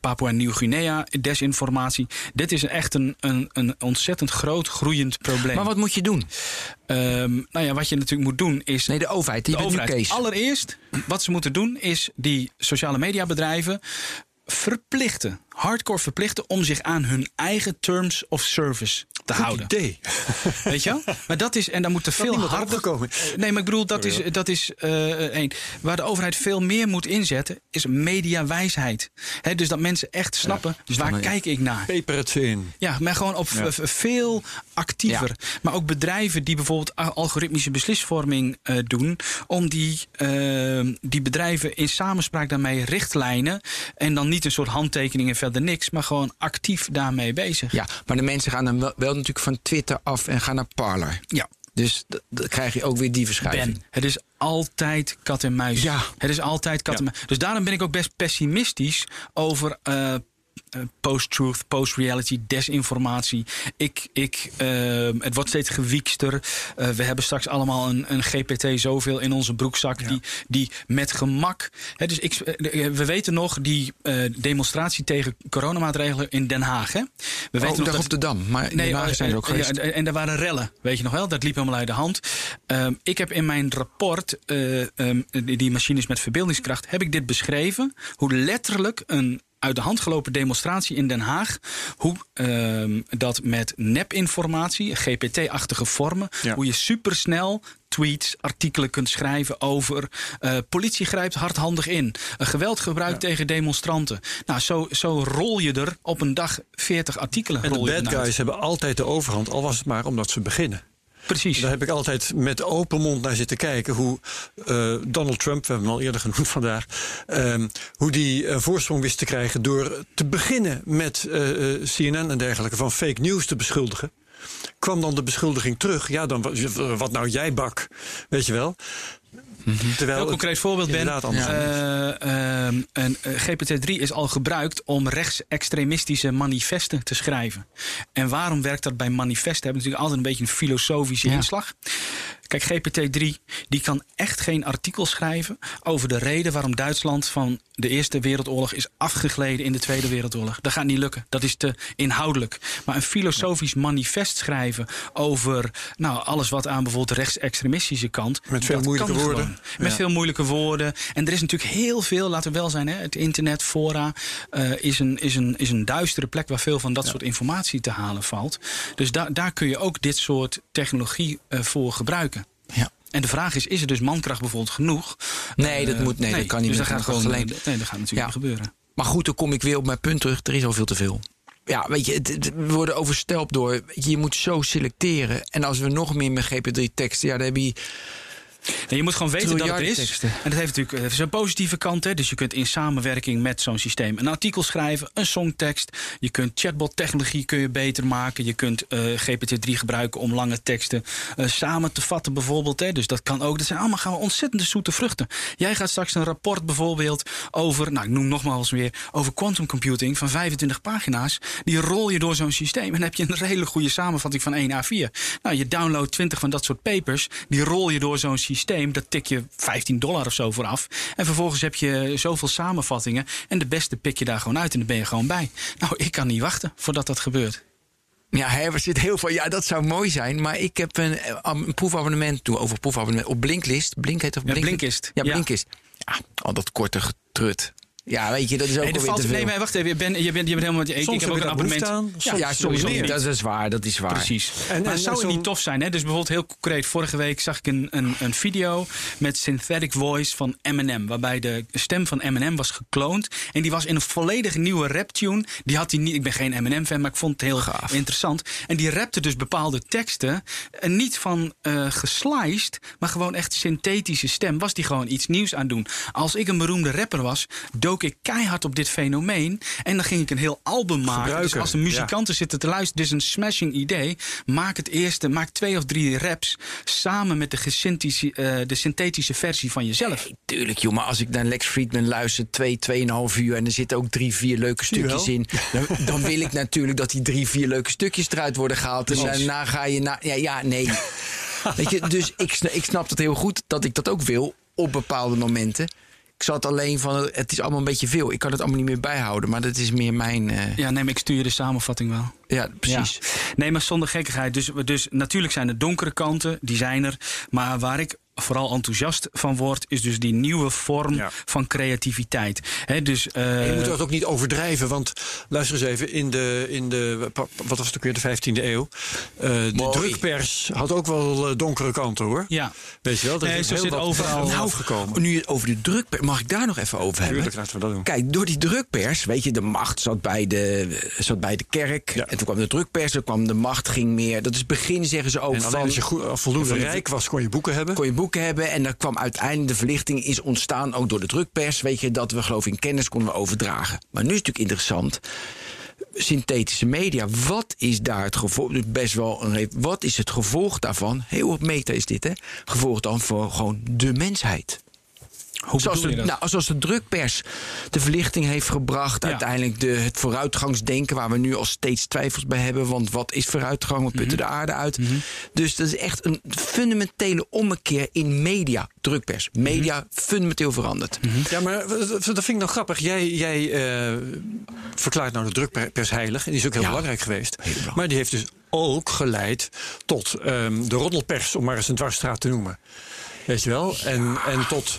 Papua Nieuw-Guinea desinformatie. Dit is echt een, een, een ontzettend groot groeiend probleem. Maar wat moet je doen? Um, nou ja, wat je natuurlijk moet doen is. Nee, de overheid. Die de overheid. Kees. Allereerst, wat ze moeten doen is die sociale mediabedrijven verplichten, hardcore verplichten, om zich aan hun eigen terms of service te Goed houden. idee. Weet je wel? Maar dat is, en dan moet er veel harder. opgekomen. Nee, maar ik bedoel, dat is, dat is uh, één. Waar de overheid veel meer moet inzetten, is mediawijsheid. He, dus dat mensen echt snappen, Ja, waar kijk ik naar? Peper het ze in. Ja, maar gewoon op Ja. veel actiever. Maar ook bedrijven die bijvoorbeeld algoritmische beslisvorming eh, doen, om die, eh, die bedrijven in samenspraak daarmee richtlijnen. En dan niet een soort handtekening en verder niks, maar gewoon actief daarmee bezig. Ja, maar de mensen gaan dan wel natuurlijk van Twitter af en gaan naar Parler. Ja. Dus dan krijg je ook weer die verschuiving. Ben, het is altijd kat en muis. Ja. Het is altijd kat en muis. Dus daarom ben ik ook best pessimistisch over eh, post-truth, post-reality, desinformatie. Ik, ik, eh, het wordt steeds gewiekster. Eh, we hebben straks allemaal een, een GPT zoveel in onze broekzak die, die met gemak. Hè, dus ik, eh, we weten nog die eh, demonstratie tegen coronamaatregelen in Den Haag. Hè? We Oh, weten nog daar dat, op de Dam. Maar in Den Haag eh, zijn ze ook eh, geweest. ja, en, er waren rellen, weet je nog wel? Dat liep helemaal uit de hand. Ehm, ik heb in mijn rapport, eh, ehm, die die machines met verbeeldingskracht, heb ik dit beschreven. Hoe letterlijk een uit de hand gelopen demonstratie in Den Haag. Hoe ehm, dat met nepinformatie, GPT-achtige vormen, Ja. hoe je supersnel tweets, artikelen kunt schrijven over. eh, politie grijpt hardhandig in. Uh, geweld gebruikt tegen demonstranten. Nou, zo, zo rol je er op een dag 40 artikelen. En de bad guys hebben altijd de overhand, al was het maar omdat ze beginnen. Precies. Daar heb ik altijd met open mond naar zitten kijken hoe eh, Donald Trump, we hebben hem al eerder genoemd vandaag, ehm, hoe die een voorsprong wist te krijgen door te beginnen met eh, eh, CNN en dergelijke van fake news te beschuldigen. Kwam dan de beschuldiging terug? Ja, dan wa- wat nou jij bak, weet je wel? Terwijl Heel het concreet voorbeeld, Ben. inderdaad. Eh, ehm, een, eh, GPT-3 is al gebruikt om rechtsextremistische manifesten te schrijven. En waarom werkt dat bij manifesten? Hebben natuurlijk altijd een beetje een filosofische Ja. inslag. Kijk, GPT-3 die kan echt geen artikel schrijven over de reden waarom Duitsland van de Eerste Wereldoorlog is afgegleden in de Tweede Wereldoorlog. Dat gaat niet lukken. Dat is te inhoudelijk. Maar een filosofisch manifest schrijven over nou, alles wat aan bijvoorbeeld rechtsextremistische kant. Met veel moeilijke woorden. gewoon. Met Ja. veel moeilijke woorden. En er is natuurlijk heel veel, laten we wel zijn, hè, het internet, fora, eh, is, een, is, een, is een duistere plek waar veel van dat soort informatie te halen valt. Dus da daar kun je ook dit soort technologie eh, voor gebruiken. Ja. En de vraag is, is er dus mankracht bijvoorbeeld genoeg? Nee, dat Eh, moet- nee, dat kan niet Dus dat gaat gewoon, alleen. Nee, dat gaat natuurlijk Ja. niet gebeuren. Maar goed, dan kom ik weer op mijn punt terug. Er is al veel te veel. Ja, weet je, het- het- we worden overstelpt door. je moet zo selecteren. En als we nog meer met GP3 teksten, ja, dan heb je. Nee, je moet gewoon weten dat het is. teksten. En dat heeft natuurlijk heeft zijn positieve kant. Hè. Dus je kunt in samenwerking met zo'n systeem een artikel schrijven, een songtekst. Je kunt chatbot-technologie kun je beter maken. Je kunt eh, GPT-3 gebruiken om lange teksten eh, samen te vatten, bijvoorbeeld. Hè. Dus dat kan ook. Dat zijn allemaal gaan we ontzettende zoete vruchten. Jij gaat straks een rapport bijvoorbeeld over, nou, ik noem nogmaals weer, over quantum computing van 25 pagina's. Die rol je door zo'n systeem. En dan heb je een hele goede samenvatting van 1 A4. Nou, je downloadt 20 van dat soort papers. Die rol je door zo'n systeem. Daar tik je 15 dollar of zo voor af. En vervolgens heb je zoveel samenvattingen. En de beste pik je daar gewoon uit. En dan ben je gewoon bij. Nou, ik kan niet wachten voordat dat gebeurt. Ja, er zit heel veel. Ja, dat zou mooi zijn. Maar ik heb een, eh, een proefabonnement. Toen over proefabonnement op Blinklist. Blink heet of Ja, Blink? Blinkist. Ja, Ja. Blinkist. Ja, al dat korte getrut. Ja, weet je, dat is ook Nee, alweer valt, te veel. nee, maar wacht even. Je bent, je bent, je bent helemaal. Ik, Soms ik heb ook een abonnement. aan, soms ja, soms sowieso niet. niet. Dat is waar, dat is waar. Precies. En- maar en zou het niet tof zijn? Hè? Dus bijvoorbeeld heel concreet. Vorige week zag ik een, een, een video met synthetic voice van Eminem. Waarbij de stem van Eminem was gekloond. En die was in een volledig nieuwe raptune. Die had hij niet. Ik ben geen Eminem-fan, maar ik vond het heel Gaaf. interessant. En die rapte dus bepaalde teksten. En niet van eh gesliced, maar gewoon echt synthetische stem. Was die gewoon iets nieuws aan het doen. Als ik een beroemde rapper was, dook ik keihard op dit fenomeen. En dan ging ik een heel album maken. Dus als de muzikanten zitten te luisteren, dit is een smashing idee. Maak het eerste, maak twee of drie raps samen met de, gesynthetische, eh, de synthetische versie van jezelf. Tuurlijk, joh, maar als ik naar Lex Friedman luister, twee, tweeënhalf uur... en er zitten ook drie, vier leuke stukjes in... Dan, dan wil ik natuurlijk dat die drie, vier leuke stukjes eruit worden gehaald. En daarna ga je naar... Ja, ja, nee. Weet je, dus ik, ik snap het heel goed dat ik dat ook wil op bepaalde momenten. Ik zat alleen van, het is allemaal een beetje veel. Ik kan het allemaal niet meer bijhouden, maar dat is meer mijn... eh, Ja, neem ik stuur je de samenvatting wel. ja, precies. Ja. Nee, maar zonder gekkigheid. Dus, dus natuurlijk zijn er donkere kanten, die zijn er. Maar waar ik vooral enthousiast van word, is dus die nieuwe vorm Ja. van creativiteit. Hè, dus, eh, je moet dat ook niet overdrijven, want luister eens even, in de, in de wat was het ook weer, de 15e eeuw. eh, de drukpers had ook wel eh, donkere kanten hoor. Ja. Weet je wel, dat Nee, is heel zit wat overal- nou, afgekomen. Nu over de drukpers, mag ik daar nog even over hebben? Tuurlijk, laten we dat doen. Kijk, door die drukpers, weet je, de macht zat bij de, zat bij de kerk. Ja. En toen kwam de drukpers, toen kwam de macht, ging meer. Dat is het begin, zeggen ze ook. En van, als je goed, voldoende van de- rijk was, kon je boeken hebben. kon je boeken hebben. En dan kwam uiteindelijk de verlichting is ontstaan, ook door de drukpers. Weet je, dat we geloof in kennis konden overdragen. Maar nu is het natuurlijk interessant. Synthetische media, wat is daar het gevolg? Dus Best wel een, wat is het gevolg daarvan? Heel op meta is dit, hè? Gevolg dan voor gewoon de mensheid. Hoe zoals, de, je dat? nou, zoals de drukpers de verlichting heeft gebracht. Ja. Uiteindelijk de, het vooruitgangsdenken waar we nu al steeds twijfels bij hebben. Want wat is vooruitgang? We putten Mhm. de aarde uit. Dus dat is echt een fundamentele ommekeer in media, drukpers. Media Mhm. fundamenteel veranderd. Ja, maar dat vind ik nou grappig. Jij, jij eh, verklaart nou de drukpers heilig. En die is ook heel Ja. belangrijk geweest. belangrijk. Maar die heeft dus ook geleid tot ehm, de roddelpers, om maar eens een dwarsstraat te noemen. Weet je wel? En, en tot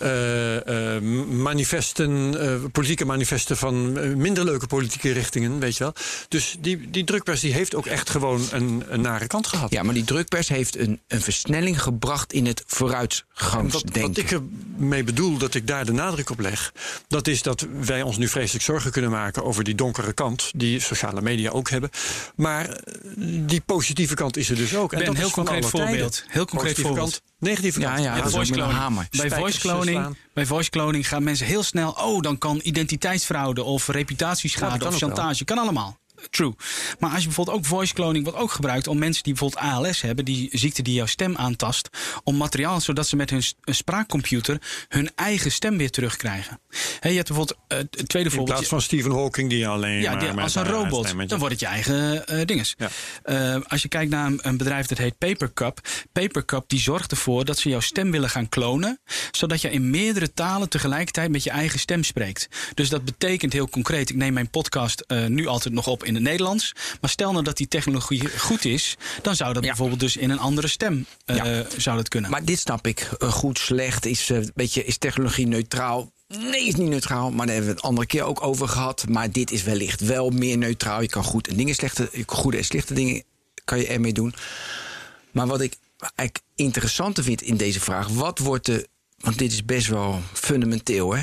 eh, eh, manifesten, eh, politieke manifesten van minder leuke politieke richtingen, weet je wel. Dus die, die drukpers die heeft ook echt gewoon een, een nare kant gehad. Ja, maar die drukpers heeft een, een versnelling gebracht in het En Wat, vooruitgangsdenken. wat ik ermee bedoel, dat ik daar de nadruk op leg, dat is dat wij ons nu vreselijk zorgen kunnen maken over die donkere kant, die sociale media ook hebben. Maar die positieve kant is er dus ook. En Ben, dat heel is concreet voorbeeld. Heel concreet Positieve voorbeeld. kant, negatieve Ja, kant. ja, Ja, ook voice cloning. hamer. Bij voice eh, cloning, slaan. bij voice cloning gaan mensen heel snel. Oh, dan kan identiteitsfraude of Ja, reputatieschade of ook wel. chantage. Kan allemaal. True. Maar als je bijvoorbeeld ook voice cloning wordt ook gebruikt om mensen die bijvoorbeeld ALS hebben, die ziekte die jouw stem aantast, om materiaal zodat ze met hun spraakcomputer hun eigen stem weer terugkrijgen. Hè, je hebt bijvoorbeeld uh, het tweede In voorbeeld. plaats van Stephen Hawking die alleen Ja, maar die- als een robot. Dan wordt het je eigen eh dinges. Ja. Eh, als je kijkt naar een, een bedrijf dat heet Papercup. Papercup die zorgt ervoor dat ze jouw stem willen gaan klonen. Zodat je in meerdere talen tegelijkertijd met je eigen stem spreekt. Dus dat betekent heel concreet. Ik neem mijn podcast eh, nu altijd nog op in het Nederlands. Maar stel nou dat die technologie goed is. Dan zou dat Ja. bijvoorbeeld dus in een andere stem Ja. zou dat kunnen. Maar dit snap ik. Eh, goed, slecht. Is, eh, beetje, is technologie neutraal? Nee, is niet neutraal. Maar daar hebben we het andere keer ook over gehad. Maar dit is wellicht wel meer neutraal. Je kan goed en dingen slechte, goede en slechte dingen kan je ermee doen. Maar wat ik eigenlijk interessanter vind in deze vraag. Wat wordt de. Want dit is best wel fundamenteel, hè?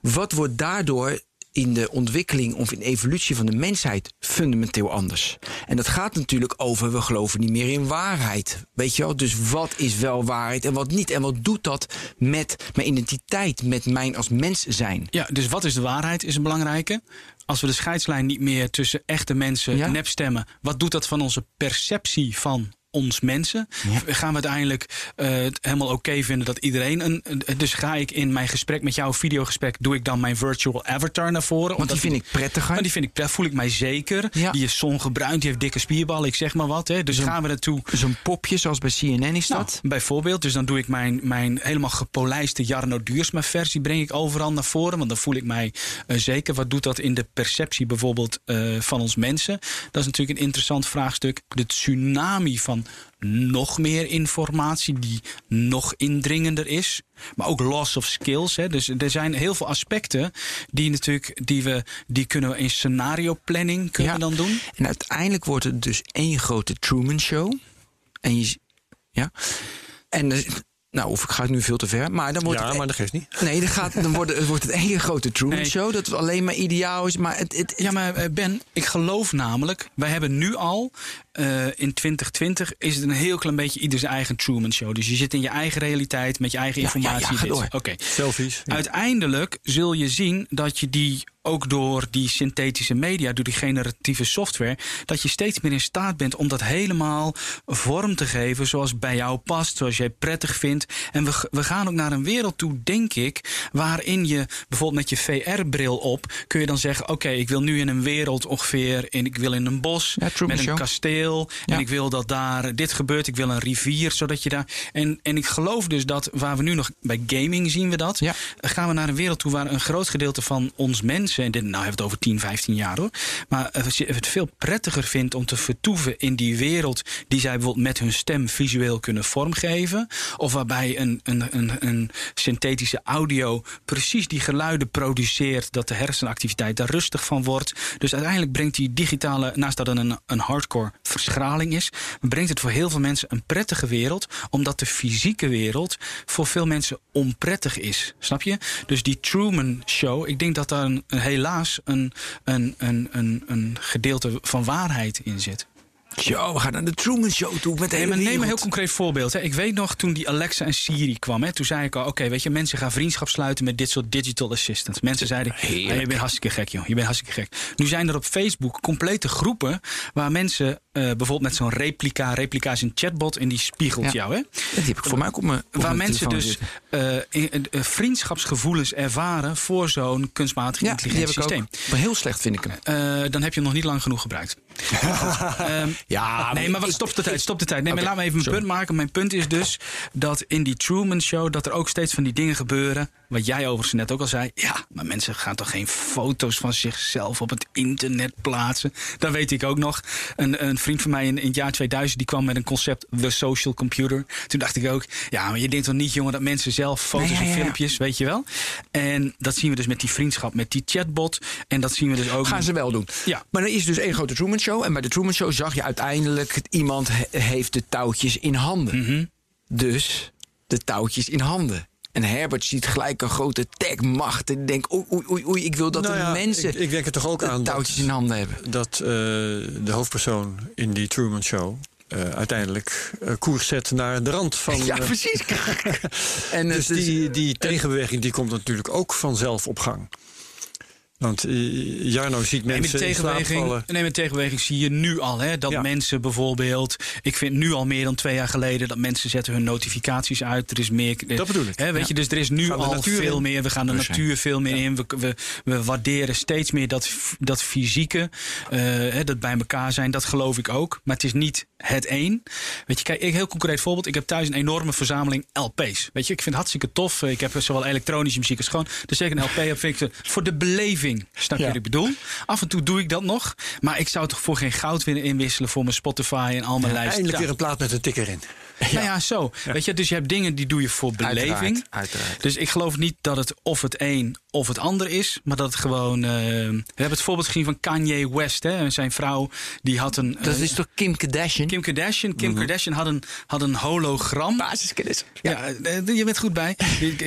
Wat wordt daardoor in de ontwikkeling of in de evolutie van de mensheid fundamenteel anders? En dat gaat natuurlijk over, we geloven niet meer in waarheid. Weet je wel? Dus wat is wel waarheid en wat niet? En wat doet dat met mijn identiteit, met mijn als mens zijn? Ja, dus wat is de waarheid is een belangrijke. Als we de scheidslijn niet meer tussen echte mensen Ja. nepstemmen, wat doet dat van onze perceptie van ons mensen? Ja. Gaan we uiteindelijk eh, het helemaal oké vinden dat iedereen een, Dus ga ik in mijn gesprek met jou, videogesprek, doe ik dan mijn virtual avatar naar voren? Want die vind ik prettiger. maar die vind ik, daar voel ik mij zeker. Ja. Die is zongebruind, die heeft dikke spierballen, ik zeg maar wat. Hè. Dus gaan we naartoe. Zo'n popje zoals bij CNN is Nou, dat. bijvoorbeeld, dus dan doe ik mijn, mijn helemaal gepolijste Jarno Duursma versie breng ik overal naar voren, want dan voel ik mij eh, zeker. Wat doet dat in de perceptie bijvoorbeeld eh, van ons mensen? Dat is natuurlijk een interessant vraagstuk. De tsunami van nog meer informatie die nog indringender is. Maar ook loss of skills. Hè. Dus er zijn heel veel aspecten die natuurlijk die we die kunnen we in scenario planning kunnen Ja. dan doen. En uiteindelijk wordt het dus één grote Truman Show. En je. Ja. En. eh, nou, of ik ga het nu veel te ver. Maar dan wordt Ja, het. maar dat geeft niet. Nee, dan, gaat, dan wordt, het, wordt het één grote Truman Nee. Show. Dat het alleen maar ideaal is. Maar het, het, Ja, maar eh, Ben, ik geloof namelijk, wij hebben nu al eh, in 2020 is het een heel klein beetje ieder zijn eigen Truman Show. Dus je zit in je eigen realiteit met je eigen Ja, ja, informatie. ja, door. Oké. Selfies. Ja. Uiteindelijk zul je zien dat je die ook door die synthetische media, door die generatieve software, dat je steeds meer in staat bent om dat helemaal vorm te geven zoals bij jou past, zoals jij prettig vindt. En we, we gaan ook naar een wereld toe, denk ik, waarin je bijvoorbeeld met je VR-bril op kun je dan zeggen: Oké, ik wil nu in een wereld ongeveer, in, ik wil in een bos Ja, met een Show. kasteel Ja. en ik wil dat daar dit gebeurt, ik wil een rivier, zodat je daar. En, en ik geloof dus dat waar we nu nog bij gaming zien we dat Ja. gaan we naar een wereld toe waar een groot gedeelte van ons mensen, en dit, nou hebben we het over 10, 15 jaar hoor, maar het veel prettiger vindt om te vertoeven in die wereld die zij bijvoorbeeld met hun stem visueel kunnen vormgeven. Of waarbij een, een, een, een synthetische audio precies die geluiden produceert, dat de hersenactiviteit daar rustig van wordt. Dus uiteindelijk brengt die digitale, naast dat een, een hardcore verschraling is, brengt het voor heel veel mensen een prettige wereld, omdat de fysieke wereld voor veel mensen onprettig is. Snap je? Dus die Truman Show, ik denk dat daar een, een- helaas een, een, een, een, een gedeelte van waarheid in zit. Yo, we gaan naar de Truman Show toe met de hele neem een heel concreet voorbeeld. Hè. Ik weet nog toen die Alexa en Siri kwam. Hè, toen zei ik al, oké, weet je, mensen gaan vriendschap sluiten met dit soort digital assistants. Mensen zeiden, Heerlijk. "Ah, je bent hartstikke gek, joh. Je bent hartstikke gek. Nu zijn er op Facebook complete groepen waar mensen eh, bijvoorbeeld met zo'n replica. Replica is een chatbot en die spiegelt Ja. jou. Hè? Die heb ik voor mij ook op mijn op Waar mijn mensen dus eh, eh, vriendschapsgevoelens ervaren voor zo'n kunstmatig Ja, intelligent systeem. Maar heel slecht vind ik hem. Dan heb je hem nog niet lang genoeg gebruikt. Ehm, Ja, nee, maar wat stop de tijd, stop de tijd. Nee, maar laat me even mijn sorry. punt maken. Mijn punt is dus dat in die Truman Show... dat er ook steeds van die dingen gebeuren... wat jij overigens net ook al zei. Ja, maar mensen gaan toch geen foto's van zichzelf op het internet plaatsen? Dat weet ik ook nog. Een, een vriend van mij in, in het jaar 2000... die kwam met een concept, The Social Computer. Toen dacht ik ook... ja, maar je denkt toch niet, jongen... dat mensen zelf foto's Nee, ja, en ja. filmpjes, weet je wel? En dat zien we dus met die vriendschap, met die chatbot. En dat zien we dus ook... Gaan ze wel doen. Ja. Maar er is dus één grote Truman Show. En bij de Truman Show zag je uiteindelijk... iemand he- heeft de touwtjes in handen. Mhm. Dus de touwtjes in handen. En Herbert ziet gelijk een grote techmacht. En denkt, oei, oei, oei, oei, ik wil dat Nou de ja, mensen ik, ik denk er toch ook aan touwtjes dat, in handen hebben. dat eh, de hoofdpersoon in die Truman Show eh, uiteindelijk eh, koers zet naar de rand van. Ja, precies. en dus die, die tegenbeweging die komt natuurlijk ook vanzelf op gang. Want eh, Jarno ziet mensen in vallen. nee, met tegenbeweging zie je nu al hè, dat Ja. mensen bijvoorbeeld. Ik vind nu al meer dan twee jaar geleden dat mensen zetten hun notificaties uit. Er is meer. Dat bedoel ik. Hè, weet Ja. je, dus er is nu al veel in. meer. We gaan de Dus, natuur veel meer in. We, we, we waarderen steeds meer dat, dat fysieke, eh, hè, dat bij elkaar zijn. Dat geloof ik ook. Maar het is niet het één. Weet je, kijk, ik heel concreet voorbeeld. Ik heb thuis een enorme verzameling LP's. Weet je, ik vind het hartstikke tof. Ik heb zowel elektronische muziek als gewoon. Dus zeker een LP heb vind ik voor de beleving. Snap je Ja. wat ik bedoel? Af en toe doe ik dat nog. Maar ik zou toch voor geen goud willen inwisselen voor mijn Spotify en al mijn lijsten. Eindelijk Ja. weer een plaat met een tikker in. Nou ja, zo. Weet je, dus je hebt dingen die doe je voor beleving. Uiteraard, uiteraard. Dus ik geloof niet dat het of het een of het ander is. Maar dat het gewoon... eh, we hebben het voorbeeld gezien van Kanye West. Hè? Zijn vrouw, die had een... Dat eh, is toch Kim Kardashian? Kim Kardashian. Kim Kardashian had een, had een hologram. Basiskennis. Ja, eh, je bent goed bij.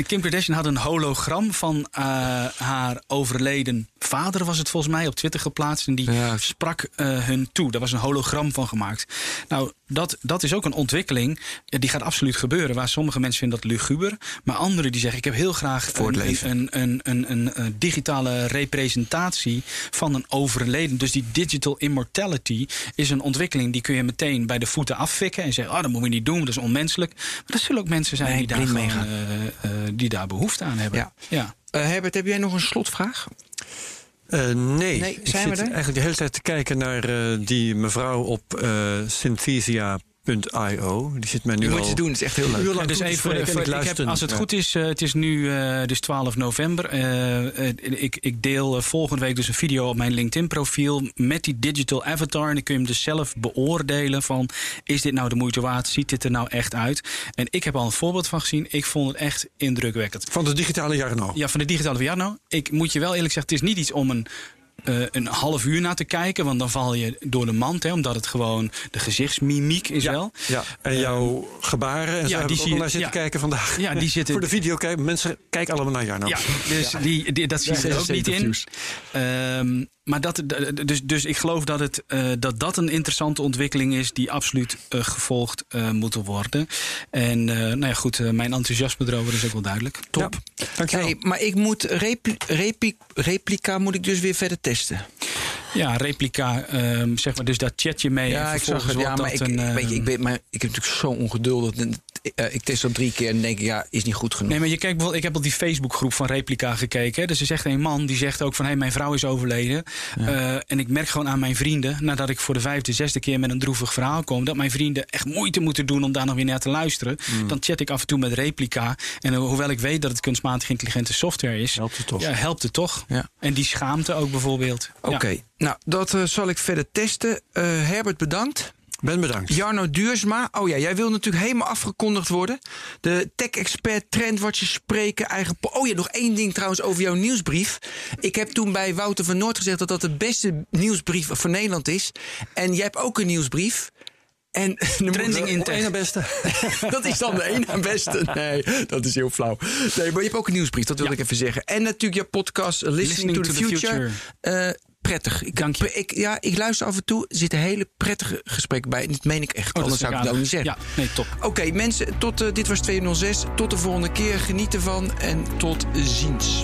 Kim Kardashian had een hologram van eh, haar overleden vader, was het volgens mij, op Twitter geplaatst. En die Ja. sprak eh, hun toe. Daar was een hologram van gemaakt. Nou, dat, dat is ook een ontwikkeling. eh, Die gaat absoluut gebeuren. Waar sommige mensen vinden dat luguber. Maar anderen die zeggen: Ik heb heel graag Voor het een, leven. een, een, een, een, eh, digitale representatie van een overleden. Dus die digital immortality is een ontwikkeling die kun je meteen bij de voeten afvikken. En zeggen: Oh, dat moet je niet doen, dat is onmenselijk. Maar er zullen ook mensen zijn Nee, die, daar gewoon, die daar behoefte aan hebben. Ja. ja. Eh, Herbert, heb jij nog een slotvraag? Eh, nee, Nee, ik zit eigenlijk de hele tijd te kijken naar eh, die mevrouw op eh synthesia.io. Die zit mij nu Je moet al je doen, het is echt heel een leuk. uur lang dus even voor- ik ik heb, als het goed is, eh, het is nu eh, dus 12 november. Eh, ik, ik deel volgende week dus een video op mijn LinkedIn-profiel met die digital avatar. En dan kun je hem dus zelf beoordelen van, is dit nou de moeite waard? Ziet dit er nou echt uit? En ik heb al een voorbeeld van gezien. Ik vond het echt indrukwekkend. Van de digitale Jarno. Ja, van de digitale Viano. Ik moet je wel eerlijk zeggen, het is niet iets om een, eh, een half uur naar te kijken. Want dan val je door de mand, hè, omdat het gewoon de gezichtsmimiek is wel. Ja, en jouw gebaren en zo ja, heb die zie je- naar zitten ja. kijken vandaag. Ja, die zitten- Voor de video. Mensen, kijk allemaal naar Jarno. Ja, dus Die, die, dat zie je Ja, er ook niet in. Ehm, maar dat, dus, dus ik geloof dat, het, eh, dat dat een interessante ontwikkeling is die absoluut eh, gevolgd eh, moet worden. En eh, nou ja, goed, mijn enthousiasme erover is ook wel duidelijk. Top. Ja, dankjewel. Hey, maar ik moet repli- repli- replica moet ik dus weer verder testen. Ja, replica, ehm, zeg maar, dus daar chat je mee. Ja, ik zag het. Ja, maar ik, dat een, weet je, ik, ehm, ben, maar ik heb natuurlijk zo ongeduldig. En, eh, ik test dat drie keer en denk ik, ja, is niet goed genoeg. Nee, maar je kijkt bijvoorbeeld, ik heb op die Facebookgroep van Replica gekeken. Hè. Dus er zegt een man die zegt ook van hé, mijn vrouw is overleden. Eh, en ik merk gewoon aan mijn vrienden, nadat ik voor de vijfde, zesde keer met een droevig verhaal kom, dat mijn vrienden echt moeite moeten doen om daar nog weer naar te luisteren. Mm. Dan chat ik af en toe met Replica. En eh, hoewel ik weet dat het kunstmatig intelligente software is, Helpt het toch? Ja, helpt het toch. Ja. En die schaamte ook bijvoorbeeld. Oké, Ja. Nou, dat eh, zal ik verder testen. Eh, Herbert, bedankt. Ben bedankt. Jarno Duursma. Oh ja, jij wil natuurlijk helemaal afgekondigd worden. De tech-expert, trendwatchers spreken, eigen... Oh ja, nog één ding trouwens over jouw nieuwsbrief. Ik heb toen bij Wouter van Noord gezegd dat dat de beste nieuwsbrief van Nederland is. En jij hebt ook een nieuwsbrief. En Trending in tech. Ene beste. dat is dan de ene en beste. Nee, dat is heel flauw. Nee, maar je hebt ook een nieuwsbrief, dat Ja. ik even zeggen. En natuurlijk je podcast Listening, to, the, Future. Eh, prettig. Ik, Dank je. Ik, ja, ik luister af en toe. Er zitten hele prettige gesprekken bij. Dat meen ik echt. Oh, Anders zou ik het ook niet aardig. zeggen. Ja, nee, top. Oké, mensen, tot, eh, dit was 206. Tot de volgende keer. Geniet ervan en tot ziens.